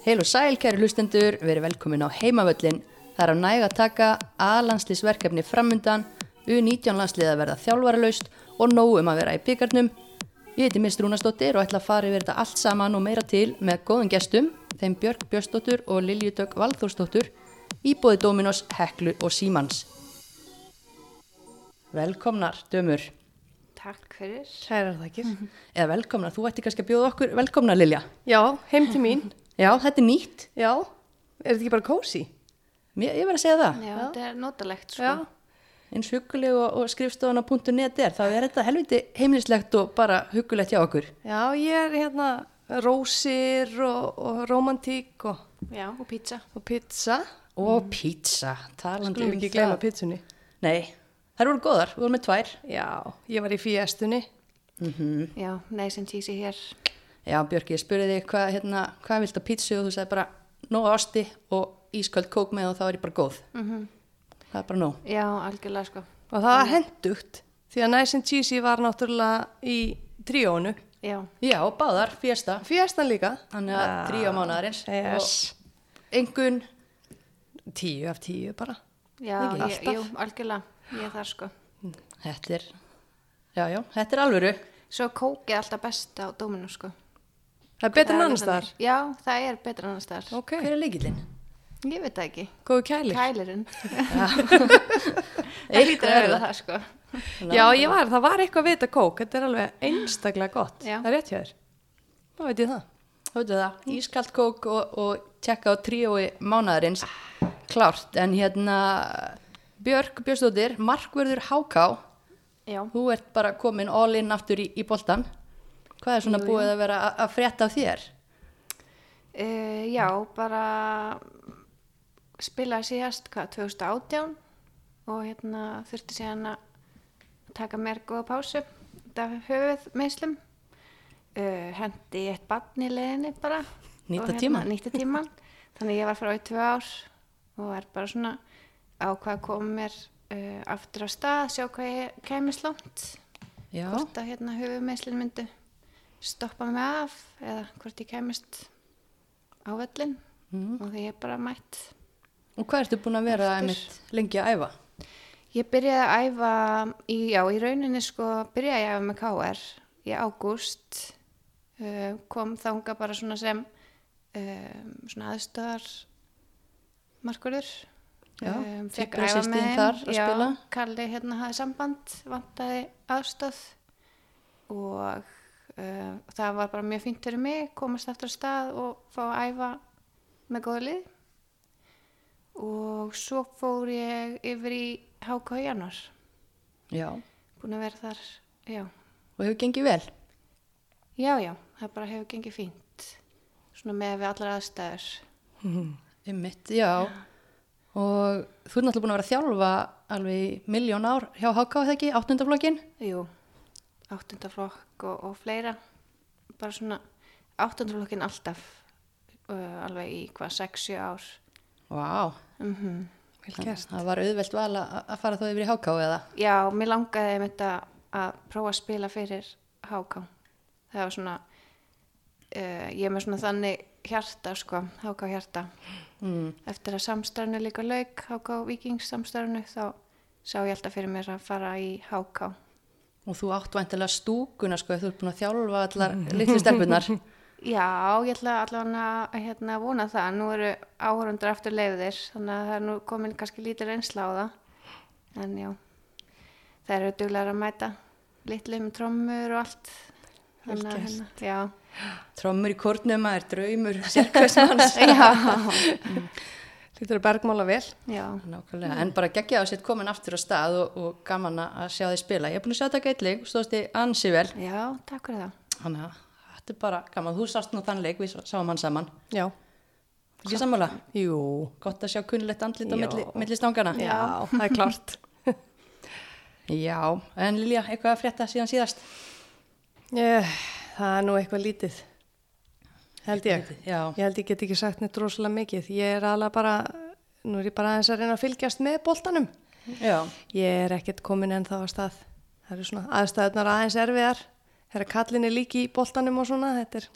Heil og sæl, kæri hlustendur, verið velkomin á heimavöllin. Það er á næg að taka A-landslýsverkefni framundan, U19 landslið að verða þjálfaralaust og nóg um að vera í byggarnum. Ég heiti Mist Rúnastóttir og ætla að fara yfir þetta allt saman og meira til með góðum gestum, þeim Björg Björnsdóttur og Liljudögg Valþórsdóttur, í bóði Dominos, Heklu og Símans. Velkomnar, dömur. Takk fyrir. Kærar þakkir. Eða velkomnar, þú ætti kannski að bjóða okkur velkomnar, Lilja. Já, heim til mín. Já, þetta er nýtt. Já, er þetta ekki bara kósi? Ég, ég verð að segja það. Já, þetta er notalegt sko. Já. eins huguleg og, og skrifstofana.net er þá er þetta helviti heimilislegt og bara hugulegt hjá okkur Já, ég er hérna rósir og, og romantík og, Já, og pizza. og pizza. og pizza, talandi Skulum um ekki gleyma það pizzunni. Nei, þær voru góðar, við vorum með tvær Já, ég var í fiestunni. Já, nice and cheesy hér. Já, Björki, ég spurði þig hvað hérna, hvað vilt á pizzu og þú sagði bara nóg ásti og ísköld kók með og þá er ég bara góð það er bara nóg Já, algjörlega sko. Og það var hendugt því að Nice and Cheesy var náttúrulega í tríónu. Já, Já, og báðar, fjesta Fiestan líka. þannig að tríó mánaðarins Yes. og engun Tíu af tíu bara. já, ég, jú, algjörlega. Ég þar sko. þetta er já, já, þetta er alvöru Svo kók er alltaf best á dóminu sko. Það er betur en annars þar. Já, það er betur en annars þar. Ok, hver er leikillinn? Ég veit það ekki. góðu kælir. Kælirinn. það lítur að vera það sko. Já, ég var, það var eitthvað við þetta kók. Þetta er alveg einstaklega gott. Já. Það er rétt hjá þér. Þá veit ég það. Þú veitu það, ískalt kók og, og tjekka á tríói mánaðarins klárt, en hérna Björg Björnsdóttir, markverður Háká Já. þú ert bara komin all in aftur í, í boltan hvað er svona Jú, jú. búið að vera að, frétta af þér? Uh, já, bara spilaði síðast, hvað, 2018 og hérna þurfti síðan að taka mér góða pásu þetta höfuð meðslum uh, hendi eitt barn í leiðinni bara Nýta nýta tíman þannig ég var frá í tvö ár og er bara svona ákvað að koma mér uh, aftur á stað, sjá hvað ég langt Já, hvort að hérna höfuð meðslin myndu stoppa mig af eða hvort ég kemist á völlin Mm. og því ég er bara mætt og hvað ertu búin að vera lengi að æfa? ég byrjaði að æfa í, já, í rauninni sko byrjaði að æfa með KR í ágúst uh, kom þanga bara svona sem um, svona aðstöðar markurður um, fekk að æfa með þeim. þar að já, spila. Kalli hérna hafði samband vantaði aðstöð og uh, það var bara mjög fínt fyrir mig komast aftur á stað og fá að æfa með góða lið og svo fór ég yfir í HK í januar Já, búin að vera þar já, og hefur gengið vel? já, já, það bara hefur gengið fínt. Svona með við allar aðstæður. Einmitt, já. Og þú er náttúrulega búin að vera að þjálfa alveg miljón ár hjá HK, eða ekki, áttundaflokkin jú, áttundaflokk og, og fleira bara svona áttundaflokkin alltaf uh, alveg í hvað 6-7 ár Vá, mm Vel gert. það var auðvelt val að fara þá yfir í HK eða? Já, mér langaði með þetta að prófa að spila fyrir HK. Það var svona, uh, ég er með svona þannig hjarta, sko, HK hjarta. Mm. Eftir að samstæðinu líka lauk, HK Vikings samstæðinu, þá sá ég alltaf fyrir mér að fara í HK. Og þú átt væntilega stúkuna sko, þú ert búin að þjálfa allar litlu stelpunar. Já, ég ætla allavega að hérna, vona það. Nú eru áhörundur aftur leiðir, þannig að það er nú komin kannski lítið reynsla á það. En já, það eru duglegar að mæta litlu með trommur og allt. Þannig að hérna, já. Trommur í kórnum, það er draumur sérkvæsmanns. Já, Þetta er bergmála vel. já, Nákvæmlega, en bara geggja á sér komin aftur á stað og, og gaman að sjá þið spila. Ég er búin að sjá þetta gætling, stóðst þið ansi vel. já, takk fyrir það. Þannig að þetta er bara gaman. Þú sást nú þann leik, við sáum hann saman. Já. Ekki sammála? Jú. Gott að sjá kunnilegt andlit á milli, milli stangana. Já, það er klart. Já, en Lilja, eitthvað að frétta síðan síðast? Ég, það er nú eitthvað lítið. Held ég. Já, Ég held ég get ekki sagt neitt rosalega mikið. Ég er alveg bara, nú er ég bara aðeins að reyna að fylgjast með boltanum. já, Ég er ekkert komin en þá að stað. Það eru svona aðstæðunar aðeins erfiðar. Þegar kallin er líki í boltanum og svona, þetta er,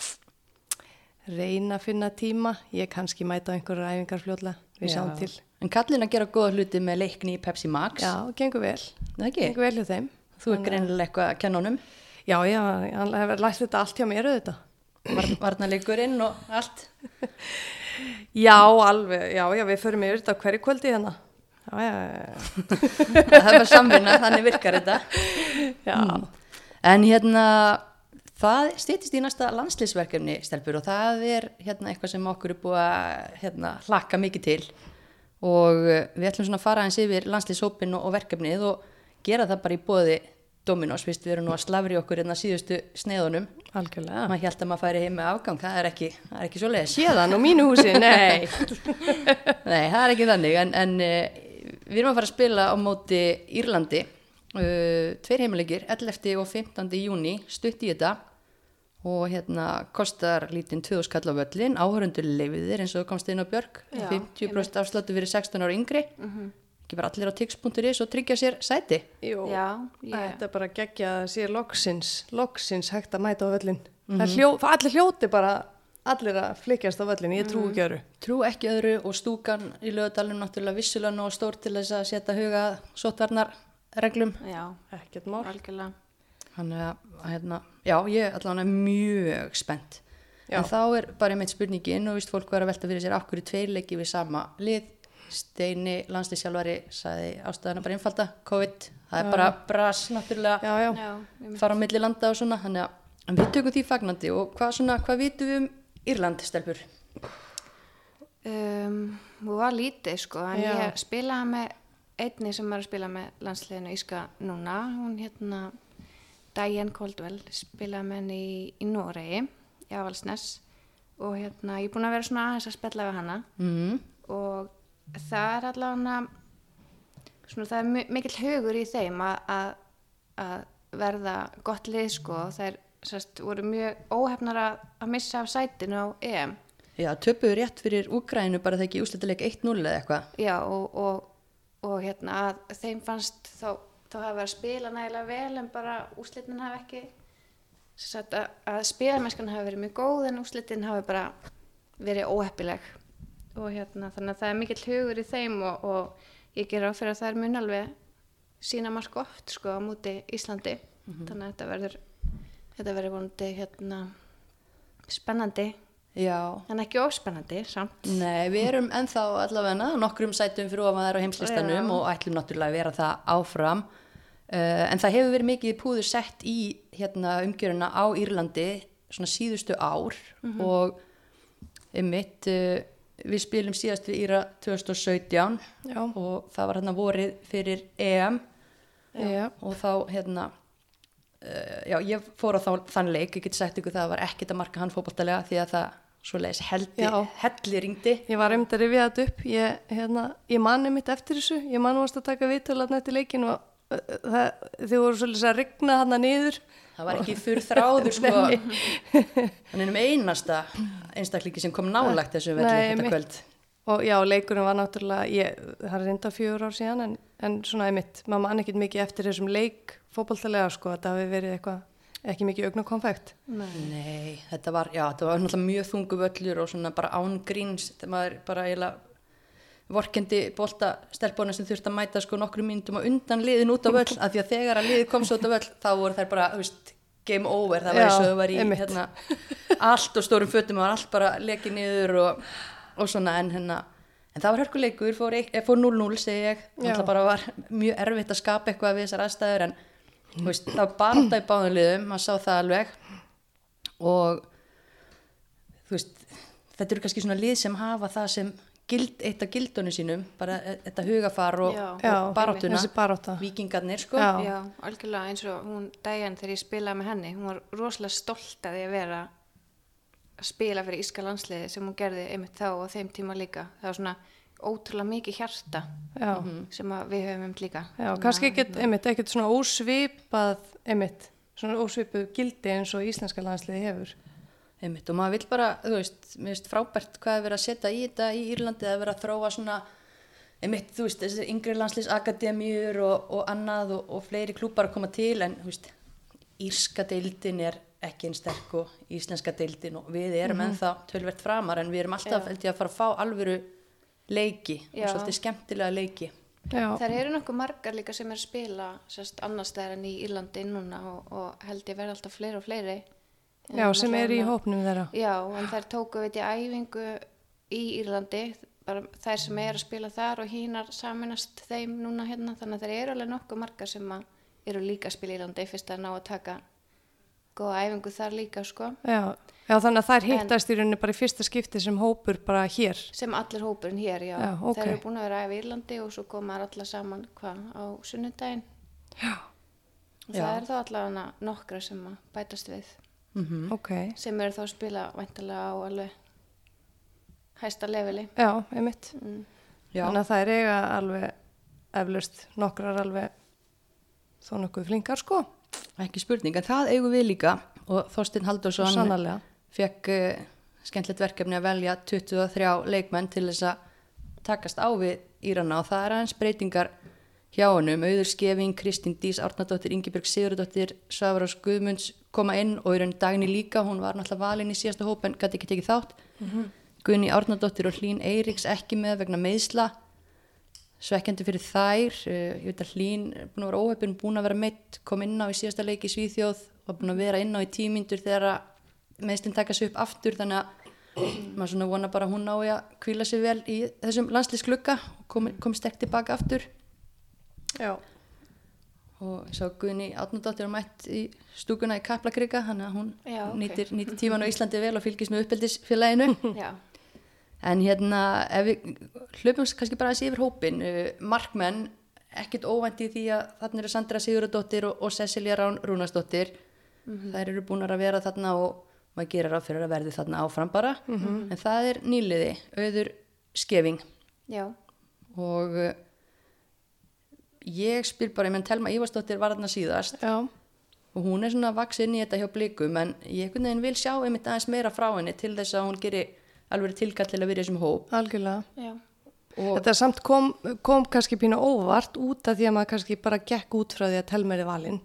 reyna að finna tíma. Ég kannski mæta á einhverjar æfingar fljóðlega, við Já. sjáum til. En kallin að gera góða hluti með leikni í Pepsi Max. Já, gengur vel. Gengur vel hjá þeim. Þú er greinilega eitthvað að kenna honum. Já, já, hann hefur lært þetta allt hjá mér auðvitað. Var, varnarleikurinn og allt. Já, alveg, já, já, við förum yfir þetta hverju kvöldi hérna. Já, já, það var samvinna, þannig virkar þetta. já. En hérna, það stýttist í næsta landslýsverkefni, Stelbur, og það er hérna eitthvað sem okkur er búið að hérna, hlakka mikið til. Og eh, við ætlum svona að fara eins yfir landslýshópin og, og verkefnið og gera það bara í bóði Dominos, vist, við erum nú að slafri okkur hérna síðustu sneiðunum. algjörlega. maður held að maður færi heim með afgang það er ekki, það er ekki svo leiðis Héðan og mínu húsi, nei. nei, það er ekki þannig en, en uh, við erum að fara að spila á móti Írlandi uh, tveir heimilegir, 11. og 15. júni stutt í þetta og hérna kostar lítinn 2000 kall á völlin, áhörundur leifiðir eins og þú komst inn á Björg Já, 50% afsláttu fyrir 16 ára yngri ekki bara allir á tix.is og tryggja sér sæti Jú, Já, ég, þetta er bara geggja að sé loksins, loksins hægt að mæta á völlin. Það er hljó, allir hljóti bara, allir að flikjast á völlin, ég trú ekki öru. Trú ekki öðru og stúkan í lögadalum náttúrulega vissulega nóg stór til þess að setja huga sótvarnar reglum. já, Ekkert mál. algjörlega. Þannig að, hérna, já, ég allan er mjög spennt. Já. En þá er bara einmitt spurningin og vist fólk var að velta fyrir sér okkur í tveir leiki við sama lið. Steini, landslýsjálfari, sagði ástæðana bara einfalda, COVID, það er bara bras náttúrulega, Já, já. Já, fara á milli landa og svona, þannig að en við tökum því fagnandi og hvað svona, hvað vitum við um Írland, stelpur? um, hún var lítið sko, en Já. ég spilaði með einni sem er að spila með landsliðinu Íska núna, hún hérna Diane Caldwell, spilaði með henni í, í Noregi, í Avalsnes og hérna, ég er búin að vera svona aðeins að spella við hana Mm. og það er allavega svona það er mi- mikill hugur í þeim að, að, verða gott lið sko. Þær sérst, voru mjög óhefnar að, að missa af sætinu á EM. Já, töpuðu rétt fyrir Úgrænu bara þegar ekki úslitileik 1-0 eða eitthvað. já og, og, og hérna að þeim fannst þá, þá hafa verið að spila nægilega vel en bara úslitin hafa ekki sérst, að, að spilamennskan hafa verið mjög góð en úslitin hafa bara verið óheppileg og hérna þannig að það er mikill hugur í þeim og, og ég ger á fyrir að það er mun alveg sína mark oft sko á múti Íslandi. Þannig að þetta verður þetta verður vonandi hérna spennandi. Já, en ekki óspennandi samt. Nei, við erum ennþá allavega nokkrum sætum fyrir ofan þær á heimslistanum og ætlum náttúrulega að vera það áfram. Uh, en það hefur verið mikið púður sett í hérna, umgjöruna á Írlandi svona síðustu ár og einmitt uh, við spilum síðast við Íra 2017 Já. og það var hérna vorið fyrir EM Já. og þá hérna uh, já, ég fór á þá, þann leik ég get sagt ykkur það var ekkert að marka hann fótballtalega því að það svoleiðis heldi, Já. helli ringdi Ég var einmitt að rifja þetta upp, ég, hérna, ég mani mitt eftir þessu, ég mani varst að taka viðtölu eftir leikin og það, þið voru svolítið að rigna hana niður. það var ekki þurr þráður sko. Hann er um einasta einstaklingi sem kom nálægt þessu velli Nei, þetta kvöld. Og já, leikurinn var náttúrulega, ég, það er reynda fjögur ár síðan en, en svona einmitt, maður man ekkit mikið eftir þessum leik fótballtalega sko, þetta hafi verið eitthvað, ekki mikið augnakonfekt. Nei, þetta var, já, þetta var náttúrulega mjög þungu völlur og svona bara án gríns þegar maður bara eiginlega vorkendi bolta stelpuna sem þurfti að mæta sko nokkru myndum og undan liðin út á völl af því að þegar að liðið kom svo út á völl þá voru þær bara, veist, game over. Það var eins og þau var í hérna, allt og stórum fötum og var allt bara lekið niður og, og svona en hérna en það var hörkuleikur, fór, eitt- eh, fór 0-0 segi ég, það bara var mjög erfitt að skapa eitthvað við þessar aðstæður en veist, það var bara þetta í báðum liðum maður sá það alveg. Og þú veist þetta eru kannski svona lið sem hafa það sem gild, eitt af gildunum sínum bara e- þetta hugafar og, og baráttuna þessi barátta. vikingarnir sko Já. Já, algjörlega eins og hún Diane þegar ég spilaði með henni, hún var rosalega stolt að því að vera að spila fyrir Íska landsliði sem hún gerði einmitt þá og þeim tíma líka. Það var svona ótrúlega mikið hjarta Já, sem að við höfum um líka. já kannski ekkit, einmitt, ekkit svona ósvipað, einmitt, svona ósvipuð gildi eins og íslenska landsliði hefur. Einmitt, og maður vill bara, þú veist, mér finnst frábært hvað er verið að setja í þetta í Írlandi að vera að þróa svona, einmitt, þú veist, þessi yngri landslýsakademíur og, og annað og, og fleiri klúpar að koma til en, þú veist, Írska deildin er ekki einn sterk og íslenska deildin og við erum Mhm. ennþá tölvert framar en við erum alltaf held ég að fara að fá alvöru leiki Já. og svolítið skemmtilega leiki Já, Það eru nokkuð margar líka sem er að spila sérst annars þegar en í Írlandi núna og, og held ég verði alltaf fleiri og fleiri. Já sem er í hópnum þeirra. Já, en þær tóku veit ég æfingu í Írlandi, bara þær sem er að spila þar og hínar saminast þeim núna hérna, þannig að þeir eru alveg nokkuð margar sem eru líka að spila í Írlandi fyrst að ná að taka góða æfingu þar líka, sko. Já, já þannig að þær hittast í rauninni bara í fyrsta skipti sem hópur bara hér. Sem allir hópurinn hér, já. Já, ok. Þeir eru búin að vera að æfa í Írlandi og svo koma þær allar saman, hvað, á sunnudaginn. Já. Og Já. það er þá allavega nokkra sem bætast við, mm Ok, sem eru þá að spila væntalega á alveg hæsta leveli. já, einmitt. Mm. Já, Þannig að þær eiga alveg eflaust nokkrar alveg þó nokkuð flinkar sko. ekki spurning en það eigum við líka og Þorstein Haldursson Sannarlega. fekk uh, skemmtilegt verkefni að velja 23 leikmenn til þess að takast á við Írana og það er aðeins breytingar hjá honum, Auður Skeving, Kristín Dís Árnadóttir, Ingibjörg Sigurðardóttir Svavarás Guðmunds koma inn og í raun Dagni líka, hún var náttúrulega valin í síðasta hóp en gæti ekki tekið þátt. Gunni Árnadóttir og Hlín Eiríks ekki með vegna meðsla svekkjandi fyrir þær uh, ég veit að Hlín er búin að vera óhefn búin að vera meitt, kom inn á í síðasta leik í Svíþjóð og búin að vera inn á í tímyndur þegar meðslinn taka sig upp aftur þannig að maður svona vona bara hún nái að kvíla sig vel í þessum landslísklukka og kom, kom sterk tilbaka aftur. Já. Og svo Guðni Átnadóttir var mætt í stúkuna í Kaplakrika þannig að hún Já, ok. nýtir, nýtir tíman á Íslandi vel og fylgist með uppeldisfélaginu En hérna, við hlöpum kannski bara aðeins yfir hópin, uh, markmenn, ekkit óvænt í því að þarna eru Sandra Sigurðardóttir og, og Cecilia Rán Rúnasdóttir. Þær eru búin að vera þarna og maður gerir á fyrir að verði þarna áfram bara. En það er nýliði, auður skefing já, og uh, ég spyr bara, ég menn Telma Ívarsdóttir var þarna síðast Já, og hún er svona vaksin í þetta hjá blikum en ég einhvern veginn vil sjá einmitt aðeins meira frá henni til þess að hún geri alveg tilkall til að vera í þessum hóp. algjörlega. já, Og Þetta samt kom, kom kannski pínu óvart út af því að maður kannski bara gekk út frá því að telmeri valinn.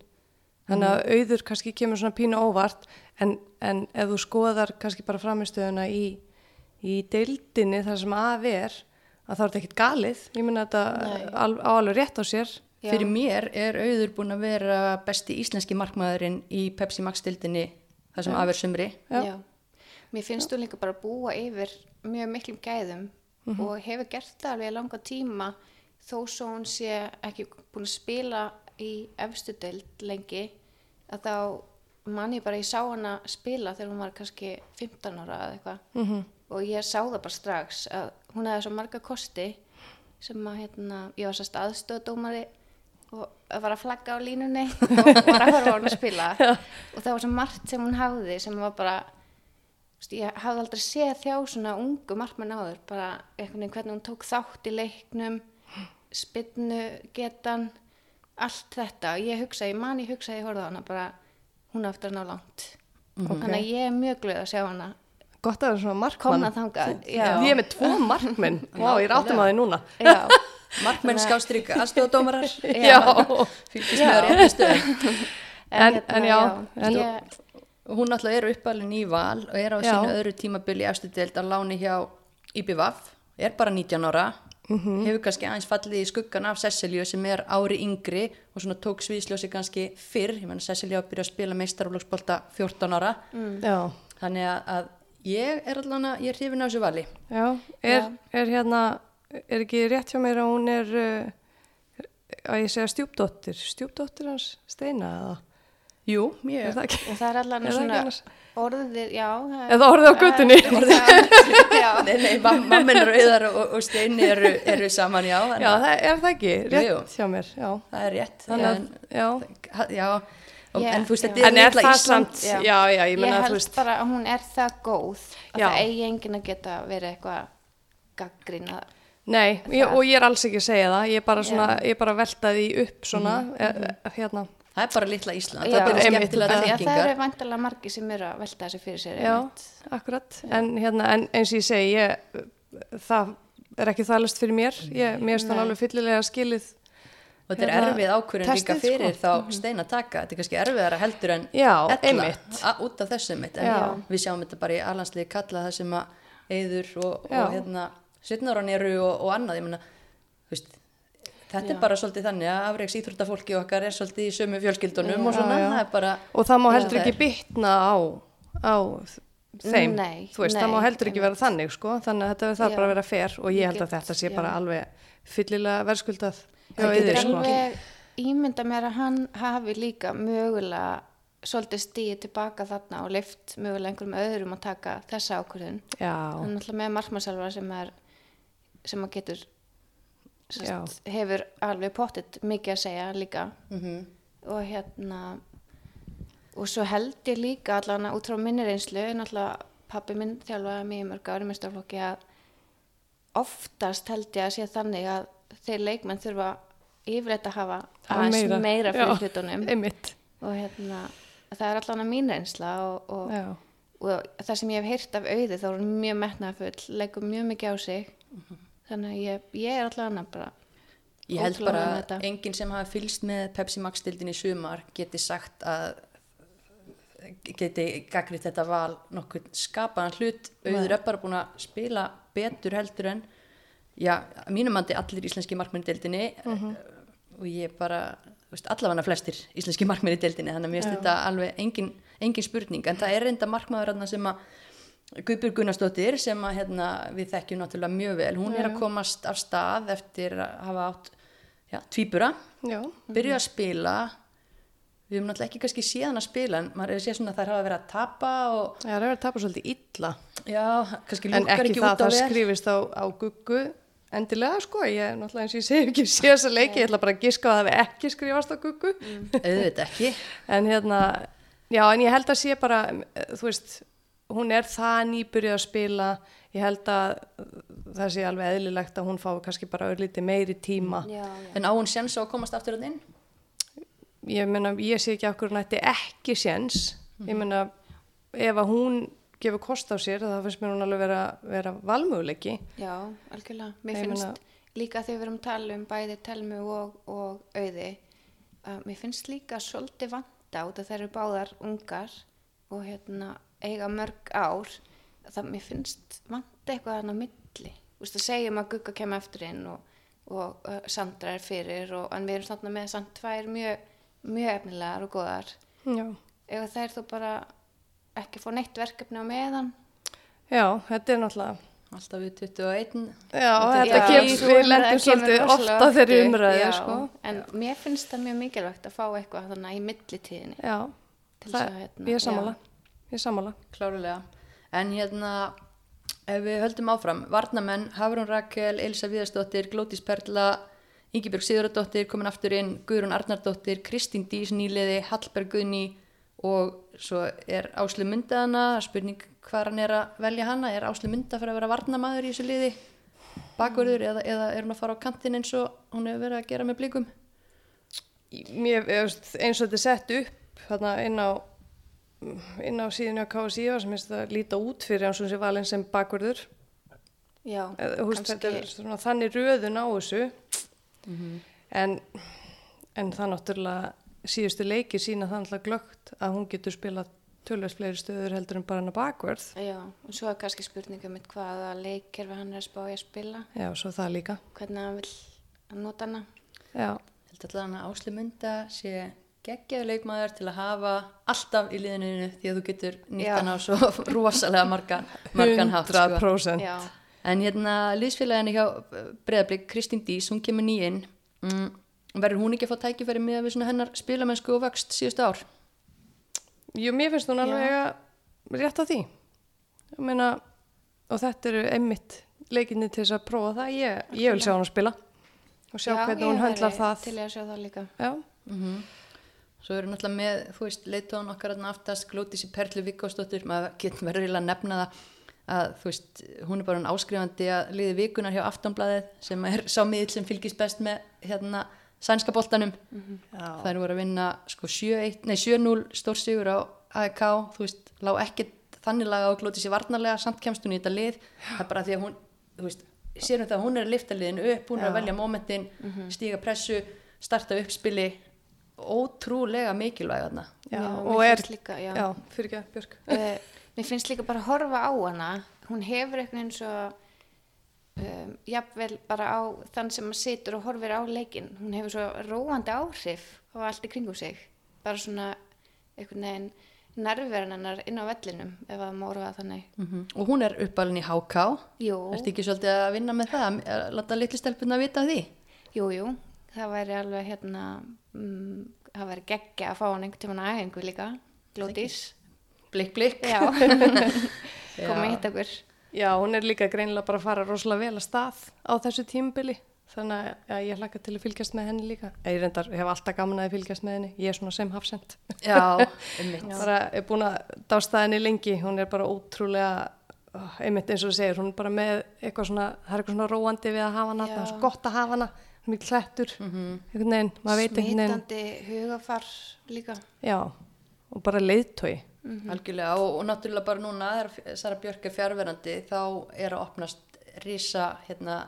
Þannig að auður kannski kemur svona pínu óvart en, en ef þú skoðar kannski bara framistöðuna í, í deildinni þar sem að er að þá er ekkit galið. Ég minna þetta Nei. al, á alveg rétt á sér. Já. Fyrir mér er auður búin að vera besti íslenski markmaðurinn í Pepsi Max dildinni þar sem afur sumri. Já. já. Mér finnst þú líka bara að búa yfir mjög miklum gæðum og hefur gert það alveg langa tíma þó svo hún sé ekki búin að spila í efstu deild lengi að þá man ég bara, ég sá hana spila þegar hún var kannski 15 ára eða eitthvað -hmm. Og ég sá það bara strax að hún hefði svo marga kosti sem að hérna, ég var sérst aðstöðdómari og var að flagga á línunni og var að horfa á hún að spila og það var svo margt sem hún hafði sem var bara ég hafði aldrei séð þjá svona ungu markmenn áður. Bara einhvern veginn hvernig hún tók þátt í leiknum spinnu getan allt þetta. Og ég hugsaði, ég man ég hugsaði ég horfði á hana bara hún á eftir að ná langt. Þannig að ég er mjög glöð að sjá hana Gott að það er svona markmann. já, Ég er með tvo markmenn. Vá, ég er áttum að því núna. já, Markmenn skástrík aðstofadómarar, Já. fylgist með á réttu stöðum. En- en já, en- ég, Hún náttúrulega er uppalinn í val og er á Já. sínu öðru tímabili í efstu deild að láni hjá IBVF, er bara 19 ára, hefur kannski aðeins fallið í skuggan af Cecilju sem er ári yngri og svona tók sviðsljósi kannski fyrr, menna Cecilja að byrja að spila meistaraflóksbolta 14 ára, Já. þannig að, að ég er allan að, ég er hrifin á þessu vali. Já, er, Já. er hérna, er ekki rétt hjá mér að hún er, uh, að ég segja stjúpdóttir, stjúpdóttir hans Steina eða? Jú, Er ég, það ekki? og það er allan svona orðið, já það er- Eða orðið á götunni? já, nei, nei, mam- mamma hennar auðar og, og Steini eru, eru saman, já, Já, það er það ekki, rétt jú. hjá mér, já. það er rétt. Þannig að, já. Já, Ég- en þú veist, já. þetta er er það Ísland. samt, já, já, ég ég menna, þú held veist, bara að hún er það góð að Já. það eigi enginn að geta verið eitthvað gaggrina nei, ég, það. og ég er alls ekki að segja það, ég er bara svona, Já. ég er bara að velta því upp svona, mm hérna, Það er bara litla Ísland, Já, þetta eru einmitt, skemmtilega að það eru vantilega margir sem eru að velta þessu fyrir sér já, einmitt. akkurat, en hérna, en eins og ég segi, ég, það er ekki þælast fyrir mér, ég, mér hann Nei. alveg fyllilega skilið og þetta er Hérna, erfið ákvörðin líka fyrir sko. þá steina taka, þetta er kannski erfiðara heldur en Já, ella út af þessum mitt, en Já. við sjáum þetta bara í alhansliði kalla það sem að eyður og, Já. og hérna setnáran eru og, og annað, ég meina þú veist, þetta Já. er bara svolítið þannig að afreiks íþróttafólki okkar er svolítið í sömu fjölskyldunum og svona, Já, já. það er bara og það má Já, heldur það ekki bitna á, á þeim, Nei, þú veist, það má nei, heldur ekki vera þannig sko, þannig að þetta þarf Já. bara að vera fair og ég held að þetta sé já. bara alveg fyllilega verðskuldað Það getur sko. alveg ímynda mér að hann hafi líka mögulega svolítið stíði tilbaka þarna og lift mögulega einhverjum öðrum að taka þessa ákvörðun. Er alltaf með markmannsalvar sem er sem að getur sagt, hefur alveg pottit mikið að segja líka mm og hérna og svo held ég líka allan út frá minni reynslu náttúrulega pappi minn þjálfaði í mörg ári með staflokki að oftast held ég að sé þannig að þeir leikmenn þurfa yfirleitt að hafa aðeins meira, fyrir Já, hlutunum. einmitt. Og hérna það er allan að mín reynsla og, og, Já, og það sem ég hef heyrt af auði þá er hún mjög metnafull, leggur mjög mikið á sig. Þannig að ég, ég er allan að bara Ég held bara að enginn sem hafi fylgst með Pepsi Max dildin í sumar geti sagt að geti gagnrýtt þetta val nokkuð skapaðan hlut. Auður er bara búin að spila betur heldur en já, að mínum mandi allir íslenski markmenn í deildinni Mhm. og ég bara allavega flestir íslenski markmenn í deildinni þannig að mér finnst þetta alveg engin, engin spurning. En það er reynda markmaður sem að Guðbjörg Gunnarsdóttir sem að hérna, við þekkjum náttúrulega mjög vel hún er að komast af stað eftir að hafa átt já, tvíbura. Já, byrjuð að spila. Við höfum náttúrulega ekki kannski síðan að spila en maður er að sé svona að þær hafa verið að tapa og það er að vera að tapa svolítið illa. Já, kannski en lúkar ekki ekki, það út að á það vel. skrifist á, á guggu endilega sko, ég er náttúrulega eins og ég segi ekki sé þessa leiki, ég ætla bara að giska að það hafi ekki skrifast á guggu. Auðvitað ekki. En hérna, já en ég held að sé bara, þú veist hún er það nýbyrjuð að spila. Ég held að það sé alveg eðlilegt að hún fái kannski bara örlítið meiri tíma. Já, já. en á hún á að komast aftur að inn? Ég meina, ég sé ekki okkur nætti ekki séns. Ég meina, ef að hún gefur kost á sér, þá finnst mér hún alveg vera, vera valmöguleiki Já, algjörlega. Mér finnst meina- líka þegar við erum að tala um bæði telmu og, og auði, að mér finnst líka svolítið vanta út að þær eru báðar ungar og hérna eiga mörg ár, það mér finnst vanta eitthvað hann á milli. Þú veist, það segjum að Gugga kemur eftir inn og, og uh, Sandra er fyrir og en við erum þarna með samt tvær mjög, mjög efnilegar og góðar. já, Ef það er þú bara ekki fá neitt verkefni á meðan, já, þetta er náttúrulega alltaf við 21 já, Þetta- Já, kemur, við lendum svolítið ofta þeirri oft upp, umræðu já, sko. en mér finnst það mjög mikilvægt að fá eitthvað þannig í millitíðinni. Já, það, hérna, ég er sammála. ég er sammála. Klárulega en hérna ef við höldum áfram, Varnamenn Hafrún Rakel, Elsa Viðarsdóttir Glótis Perla, Ingibjörg Sigurðardóttir komin aftur inn, Guðrún Arnardóttir Kristín Dís nýliði, Hallberg Guðni og svo er Áslu Myndaðana, spurning hvað hann er að velja hana, er Áslu Mynda fyrir að vera varnamaður í þessu liði? Bakverður eða, eða er hún að fara á kantin eins og hún hefur verið að gera með blikum? Mér, eins og þetta er sett upp þarna inn á inn á síðinu á KSI sem finnst það líta út fyrir hans og sé valin sem bakverður já, kannski þetta er svona þannig röðun á þessu. En, en það náttúrulega síðustu leiki sína það náttúrulega glögt að hún getur spilað tölvist fleiri stöður heldur en bara hann að bakverð já, og svo er kannski spurningum mitt hvaða leikir hann er að spá í að spila. Já, svo það líka. Hvernig hann vil nota hana. Já, held alltaf hann að Áslu Mynda sé geggjaður leikmaður til að hafa alltaf í liðinu því að þú getur nýtt Já. hann á svo rosalega margan, margan hátt sko. 100% já, en hérna liðsfélaginu hjá Breiðablík Kristín Dís, hún kemur nýinn mm, verður hún ekki að fá tækifæri með við svona hennar spilamennsku og vöxt síðustu ár Jú, mér finnst hún alveg að rétt á því. Ég meina, og þetta eru einmitt leikinni til þess að prófa það. Ég, ég vil sjá hann að spila og sjá já, hvernig hún höndlar það. til ég að sjá það líka Já, svo eru náttúrulega með, þú veist, leitóðan okkar aftast, Glótis í Perlu Vikosdóttir maður getur verið að nefna það að þú veist, hún er bara hann áskrifandi að liði vikunar hjá Aftonblaðið sem er sá miðl sem fylgist best með hérna sænska boltanum. Já. Það eru voru að vinna sko 7-1 nei, 7-0 stórsigur á AEK þú veist, lág ekkert þannig laga og glóti sér varnarlega, samt kemst hún í þetta lið. Það er bara því að hún, þú veist sérum það að hún er að lifta liðinu upp, hún er að Já. velja momentin, stíga pressu starta uppspili. Ótrúlega mikilvæg Já, og er, líka, já. já, fyrir ekki, Björk. uh, mér finnst líka bara að horfa á hana. Hún hefur eitthvað eins og um, jafnvel bara á þann sem situr og horfir á leikin hún hefur svo róandi áhrif á allt í kringum sig bara svona einhvern veginn nerverinn hennar inn á vellinum ef að má orða þannig Mm Og hún er uppalinn í HK. jú, Ertu ekki svolítið að vinna með það? Að láta litli stelpuna vita því? jú, jú það væri alveg hérna um, það væri geggja að fá hann einhvern tímann aðeingu líka glótis Blikk, blikk. já, koma Já. hitt okkur Já, hún er líka greinilega bara að fara rosalega vel að stað á þessu tímubili. Þannig að ég hlakka til að fylgjast með henni líka. Ég reyndar, hef alltaf gaman að fylgjast með henni. Ég er svona sem hafsend. Já, einmitt. Bara er búin að dásta henni lengi. Hún er bara ótrúlega, oh, einmitt eins og þú segir, hún er bara með eitthvað svona, það er eitthvað svona róandi við að hafa hana. Það er svo gott að hafa hana. Hún er mikið klættur. Einhvern veginn, maður veit einhvern veginn. smitandi hugafar líka Já, og bara leiðtói. Algjörlega. Og, og náttúrulega bara núna þegar Sara Björk er fjárverandi þá er að opnast risa hérna,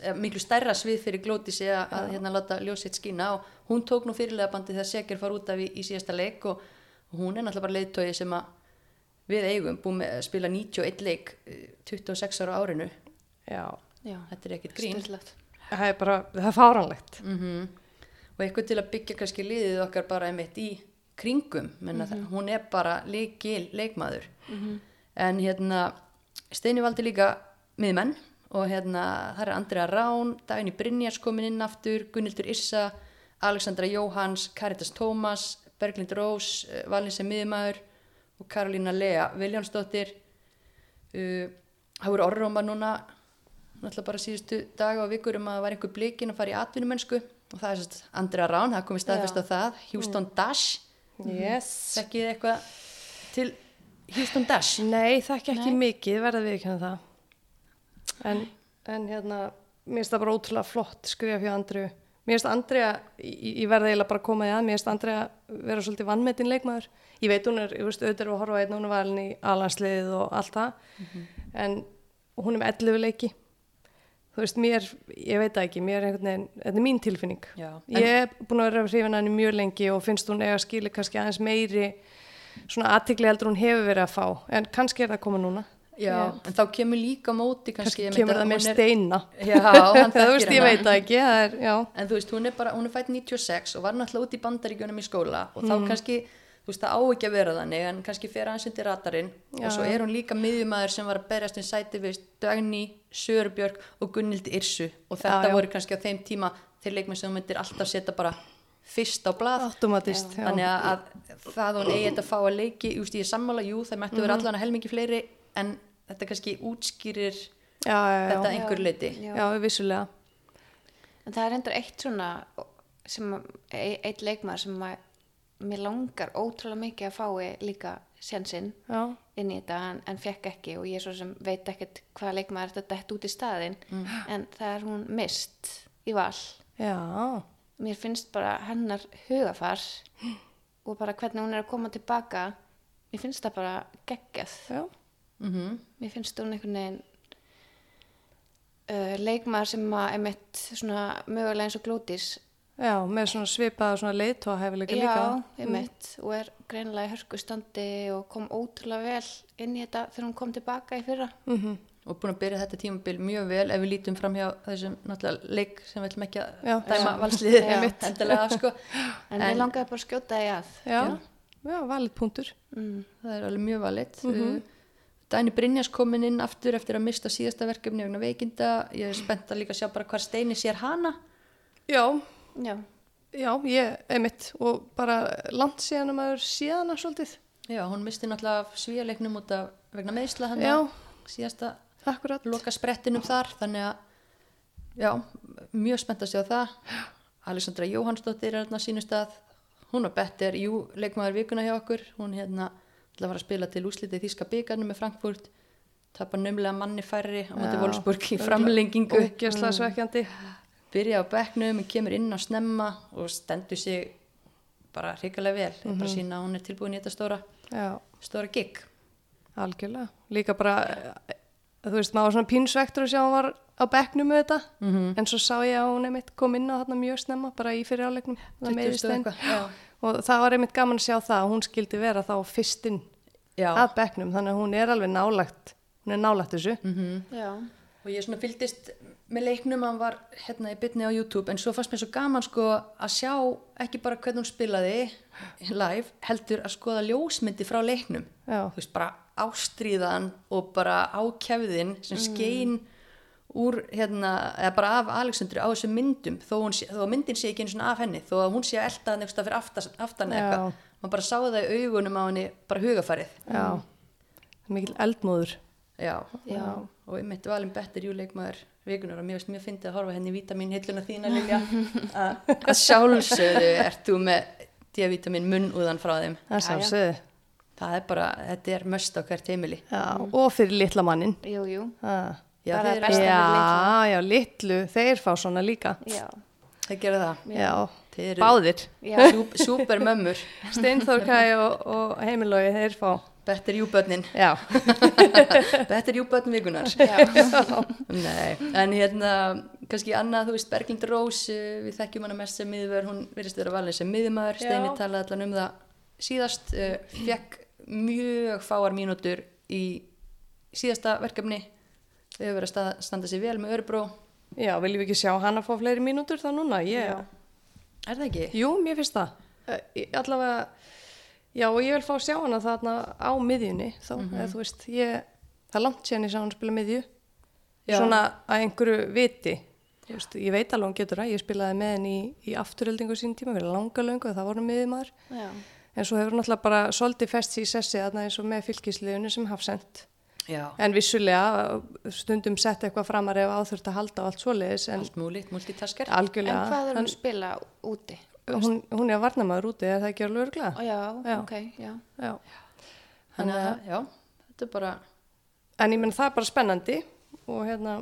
eh, miklu stærra svið fyrir glótisi að, að hérna láta ljósitt skína. Og hún tók nú fyrirlega bandi þegar Segir far út af í, í síðasta leik og, og hún er náttúrulega bara leiðtói sem að við eigum búið með að spila 91 leik eh, 26 ára á árinu. Já, já, þetta er ekkit grín. Styrlagt það er bara, það er fáranlegt. mm og eitthvað til að byggja kannski liðið okkar bara einmitt í kringum menna það, hún er bara leikil leikmaður. En hérna Steini valdi líka miðmenn og hérna það er Andrea Rán Dagni Brynjars komin inn aftur Gunnildur Issa, Alexandra Jóhans Caritas Tómas, Berglind Rós eh, valin sem miðmaður og Karolína Lea Viljánsdóttir uh, það voru orðróma núna náttúrulega bara síðustu daga og vikur um að það var einhver blikin að fara í atvinnumönsku og það er sérst Andrea Rán, það komið staðfest á það. Houston Dash, Yes. þekkið þið eitthvað til Houston Dash Nei, það ekki ekki mikið, verða við ekki það. En, en hérna, mér finnst það bara ótrúlega flott skrifa fyrir Andriu. Mér finnst Andrea, ég verða eiginlega bara að koma í að, mér finnst Andrea vera svolítið vannmetinn leikmaður. Ég veit hún er, ég veist, auðvitað er að horfa einn, hún er valin í alansliðið og allt það, en hún er með 11 leiki. Þú veist, mér, ég veit það ekki, mér er einhvern veginn, þetta er mín tilfinning. Já, Ég er búin að vera hrifin að henni mjög lengi og finnst hún eiga skili kannski aðeins meiri svona aðtikli heldur hún hefur verið að fá, en kannski er það að koma núna. Já, en þá kemur líka móti kannski, kannski ég kemur það með steina Já, hann þekkir ég hana. veit það ekki það er, já, En þú veist, hún er bara, hún er fætt 96 og var náttúrulega út í bandaríkjunum í skóla og þá Mm. kannski, veist, það á ekki að vera þannig en kannski fer aðeins undir radarinn. Og svo er hún líka miðjumæður sem var að berjast um sæti við Dagný, Sörubjörg og Gunnildi Irsu og þetta Já, já. voru kannski á þeim tíma þeir leikmenn sem hún myndir alltaf setja bara fyrst á blað. Automatist þannig að, að það hún eigi þetta að fá að leiki just, ég er sammála, jú, það mættu vera allan að helmingi fleiri en þetta kannski útskýrir já, já, já, þetta einhver leiti Já. já, vissulega. En það er endur eitt svona sem e- eitt leikmaður sem að mér langar ótrúlega mikið að fái líka sjansinn inn í þetta en, en fekk ekki og ég svo sem veit ekkert hvaða leikmaður þetta dætt út í staðinn. En það er hún mist í val. Já, mér finnst bara hennar hugafar og bara hvernig hún er að koma tilbaka mér finnst það bara geggjað. Mm mér finnst hún einhvern veginn uh, leikmaður sem að emitt svona mögulega eins og glótis já, með svona svipað svona leiðtóa hefilega líka. Já, emitt og er greinilega í hörku standi og kom ótrúlega vel inn í þetta þegar hún kom tilbaka í fyrra. Mm og búin að byrja þetta tímabil mjög vel ef við lítum fram hjá þessum náttúrulega leik sem við ætlum ekki að Já. dæma valsliðið Já. einmitt. Endilega sko. en, En- mér langaði bara að skjóta því að. Já, já, valið punktur. Mm. það er alveg mjög valit mm Mhm. Dæni Brynjas komin inn aftur eftir að mista síðasta verkefni vegna veikinda. Ég er spennt að líka sjá bara hvar Steini sér hana. Já, Já, já, ég, einmitt og bara langt síðan að maður síðana svolítið, já, hún misti náttúrulega svíjaleiknum út af vegna meðsla hann síðasta akkurat loka sprettinum þar þannig að já, mjög spennt að sjá það. Alessandra Jóhannsdóttir er hérna sínust að hún var better, jú, leikmaður vikuna hjá okkur. Hún hérna ætla að fara að spila til úslitið Þíska byggarnu með Frankfurt. Tapar nömlega manni færri á móti Já. Wolfsburg í framlengingu. ógjastlega svekkjandi byrja á bekknum, kemur inn á snemma og stendur sig bara hrikalega vel, mm bara sína að hún er tilbúin í þetta stóra, já, stóra gig. Algjörlega. Líka bara, eh, þú veist, maður var svona pínsvektur að sjá hún var á bekknum með þetta. Mhm. en svo sá ég að hún einmitt kom inn á þarna mjög snemma bara í fyrir áleiknum 20 og og það var einmitt gaman að sjá það að hún skildi vera þá fyrstinn Já. að bekknum. Þannig að hún er alveg nálagt hún er nálagt þessu. Mhm. Já. og ég svona fylgdist með leiknum hann var hérna í bytni á YouTube en svo fannst mér svo gaman sko að sjá ekki bara hvernig hún spilaði live, heldur að skoða ljósmyndi frá leiknum. Já. þú veist bara ástríðan og bara ákjæfðin sem skein úr hérna, eða bara af Alexandru á þessum myndum þó, hún sé, þó að myndin sé ekki einu svona af henni þó að hún sé að elda hann eitthvað fyrir aftan, aftan eitthvað. Maður bara sá það í augunum á henni bara hugafarið Já, mikil eldmóður. Já, Já. Og einmitt valin betur júleikmaður vikunar og mér veist mjög fyndið að horfa henni í vítamin hilluna þína Lilja. Að að sjálfsögðu ert þú með D-vitamin munnúðan frá þeim. Það er sjálfsögðu. Það er bara, þetta er möst á hvert heimili. Já, og fyrir litla mannin Jú, jú. Já, Já, Bara þeir, besta fyrir já, já, litlu. Þeir fá svona líka. Já. þeir gera það. Já, Þeir eru báðir. Já. Sú, Súpermömmur, Steinþór Kaj og, og heimilói þeir fá betur júbönnin Já, betur júbönn vikunar Nei, en hérna kannski annað, þú veist, Berglind Rós eh, við þekkjum hana mest sem miðvör hún virðist vera valin sem miðumæður, Steini talaði allan um það síðast uh, fekk mjög fáar mínútur í síðasta verkefni. Þau hefur verið að standa sér vel með Örebró já, viljum við ekki sjá hann að fá fleiri mínútur það núna? Ég, er það ekki? Jú, mér finnst það. Eh, Allavega, já, og ég vil fá að sjá hana þarna á miðjunni, þó, eða þú veist, ég, það er langt síðan ég sá hann spila miðju, Já. svona að einhverju viti, veist, ég veit alveg hún getur það, ég spilaði með henni í, í afturöldingu sín tíma, við langa löngu, það voru miðjumæður, Já. en svo hefur hún náttúrulega bara svolítið fest sér í sessi þarna eins og með fylgisliðinu sem hafsend. Já, En vissulega, stundum sett eitthvað framar ef áþurft að halda og allt svoleiðis, en allt múlít, multitasker En hvað er hún að spila úti? Hún, hún er varnamaður úti, er það ekki alveg örglega? Ó, já, Já. ok, já. Já. Þannig að, já, þetta er bara En ég menn það er bara spennandi og hérna,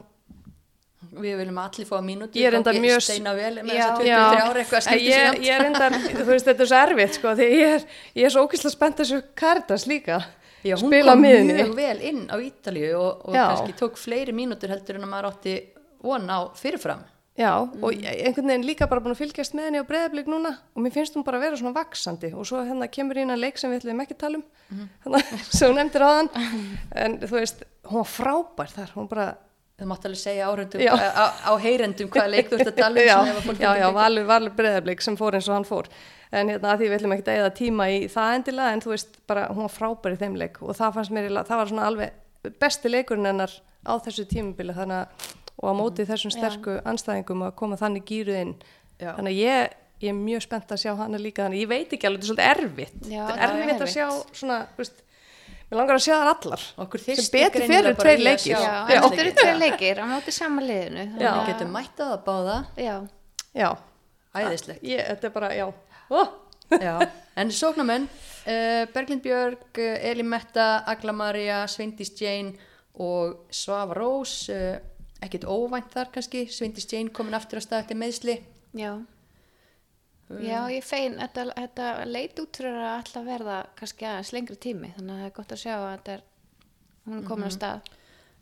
við viljum allir fá mínútur Ég er enda mjög- steina vel með Já. þess að 23 ára eitthvað En skiptir sig ég, er enda, þú veist, þetta er svo erfitt sko, því ég er, ég er svo ókvæslega spennt þessu Karitas líka, Já, hún spila kom miðunni. mjög vel inn á Ítalíu og, og kannski tók fleiri mínútur heldur en að maður átti von á fyrirfram. Já, og ég- einhvern veginn líka bara búin að fylgjast með henni á breyðablík núna og mér finnst hún bara að vera svona vaksandi og svo hérna kemur í hennar leik sem við ætlum ekki að tala um, þannig sem hún nefndir á þann, en þú veist, hún var frábær þar, hún bara, Það mátti alveg segja áhörundum, Já. á, á heyrendum hvaða leik þú ert að tala um já, já, já, valur, valur breyðablík sem fór eins og hann fór. En hérna að því við ætlum ekki að eða tíma í það endilega en þú veist bara hún var frábær í þeim leik og það fannst mér, það var svona alveg besti leikurinn hennar á þessu tímubili þannig að og á móti þessum sterku anstæðingum að koma þannig gýruð inn Já. þannig að ég, ég er mjög spennt að sjá hana líka þannig að ég veit ekki alveg, þetta er svolítið erfitt Já, þetta er er erfitt að erfitt. sjá svona, veist mér langar að sjá það allar Okkur sem betur fyrir tveir að leikir Já, þetta eru tveir leikir á móti sama liðinu. þannig Já. Við að- getum mætt að báða, Já, já, æðislegt. ég, þetta er bara, já oh. Já, en sóknarmenn, uh, Berglind Björg, Elin Metta, Agla Maria, Sveindís Jane og Svava Rós, uh, ekkert óvænt þar kannski, Sveindís Jane komin aftur á stað eftir meðsli. já. Já, ég fein, þetta, þetta leit út fyrir að alltaf verða kannski aðeins lengri tími, þannig að það er gott að sjá að þetta er, hún er komin á stað.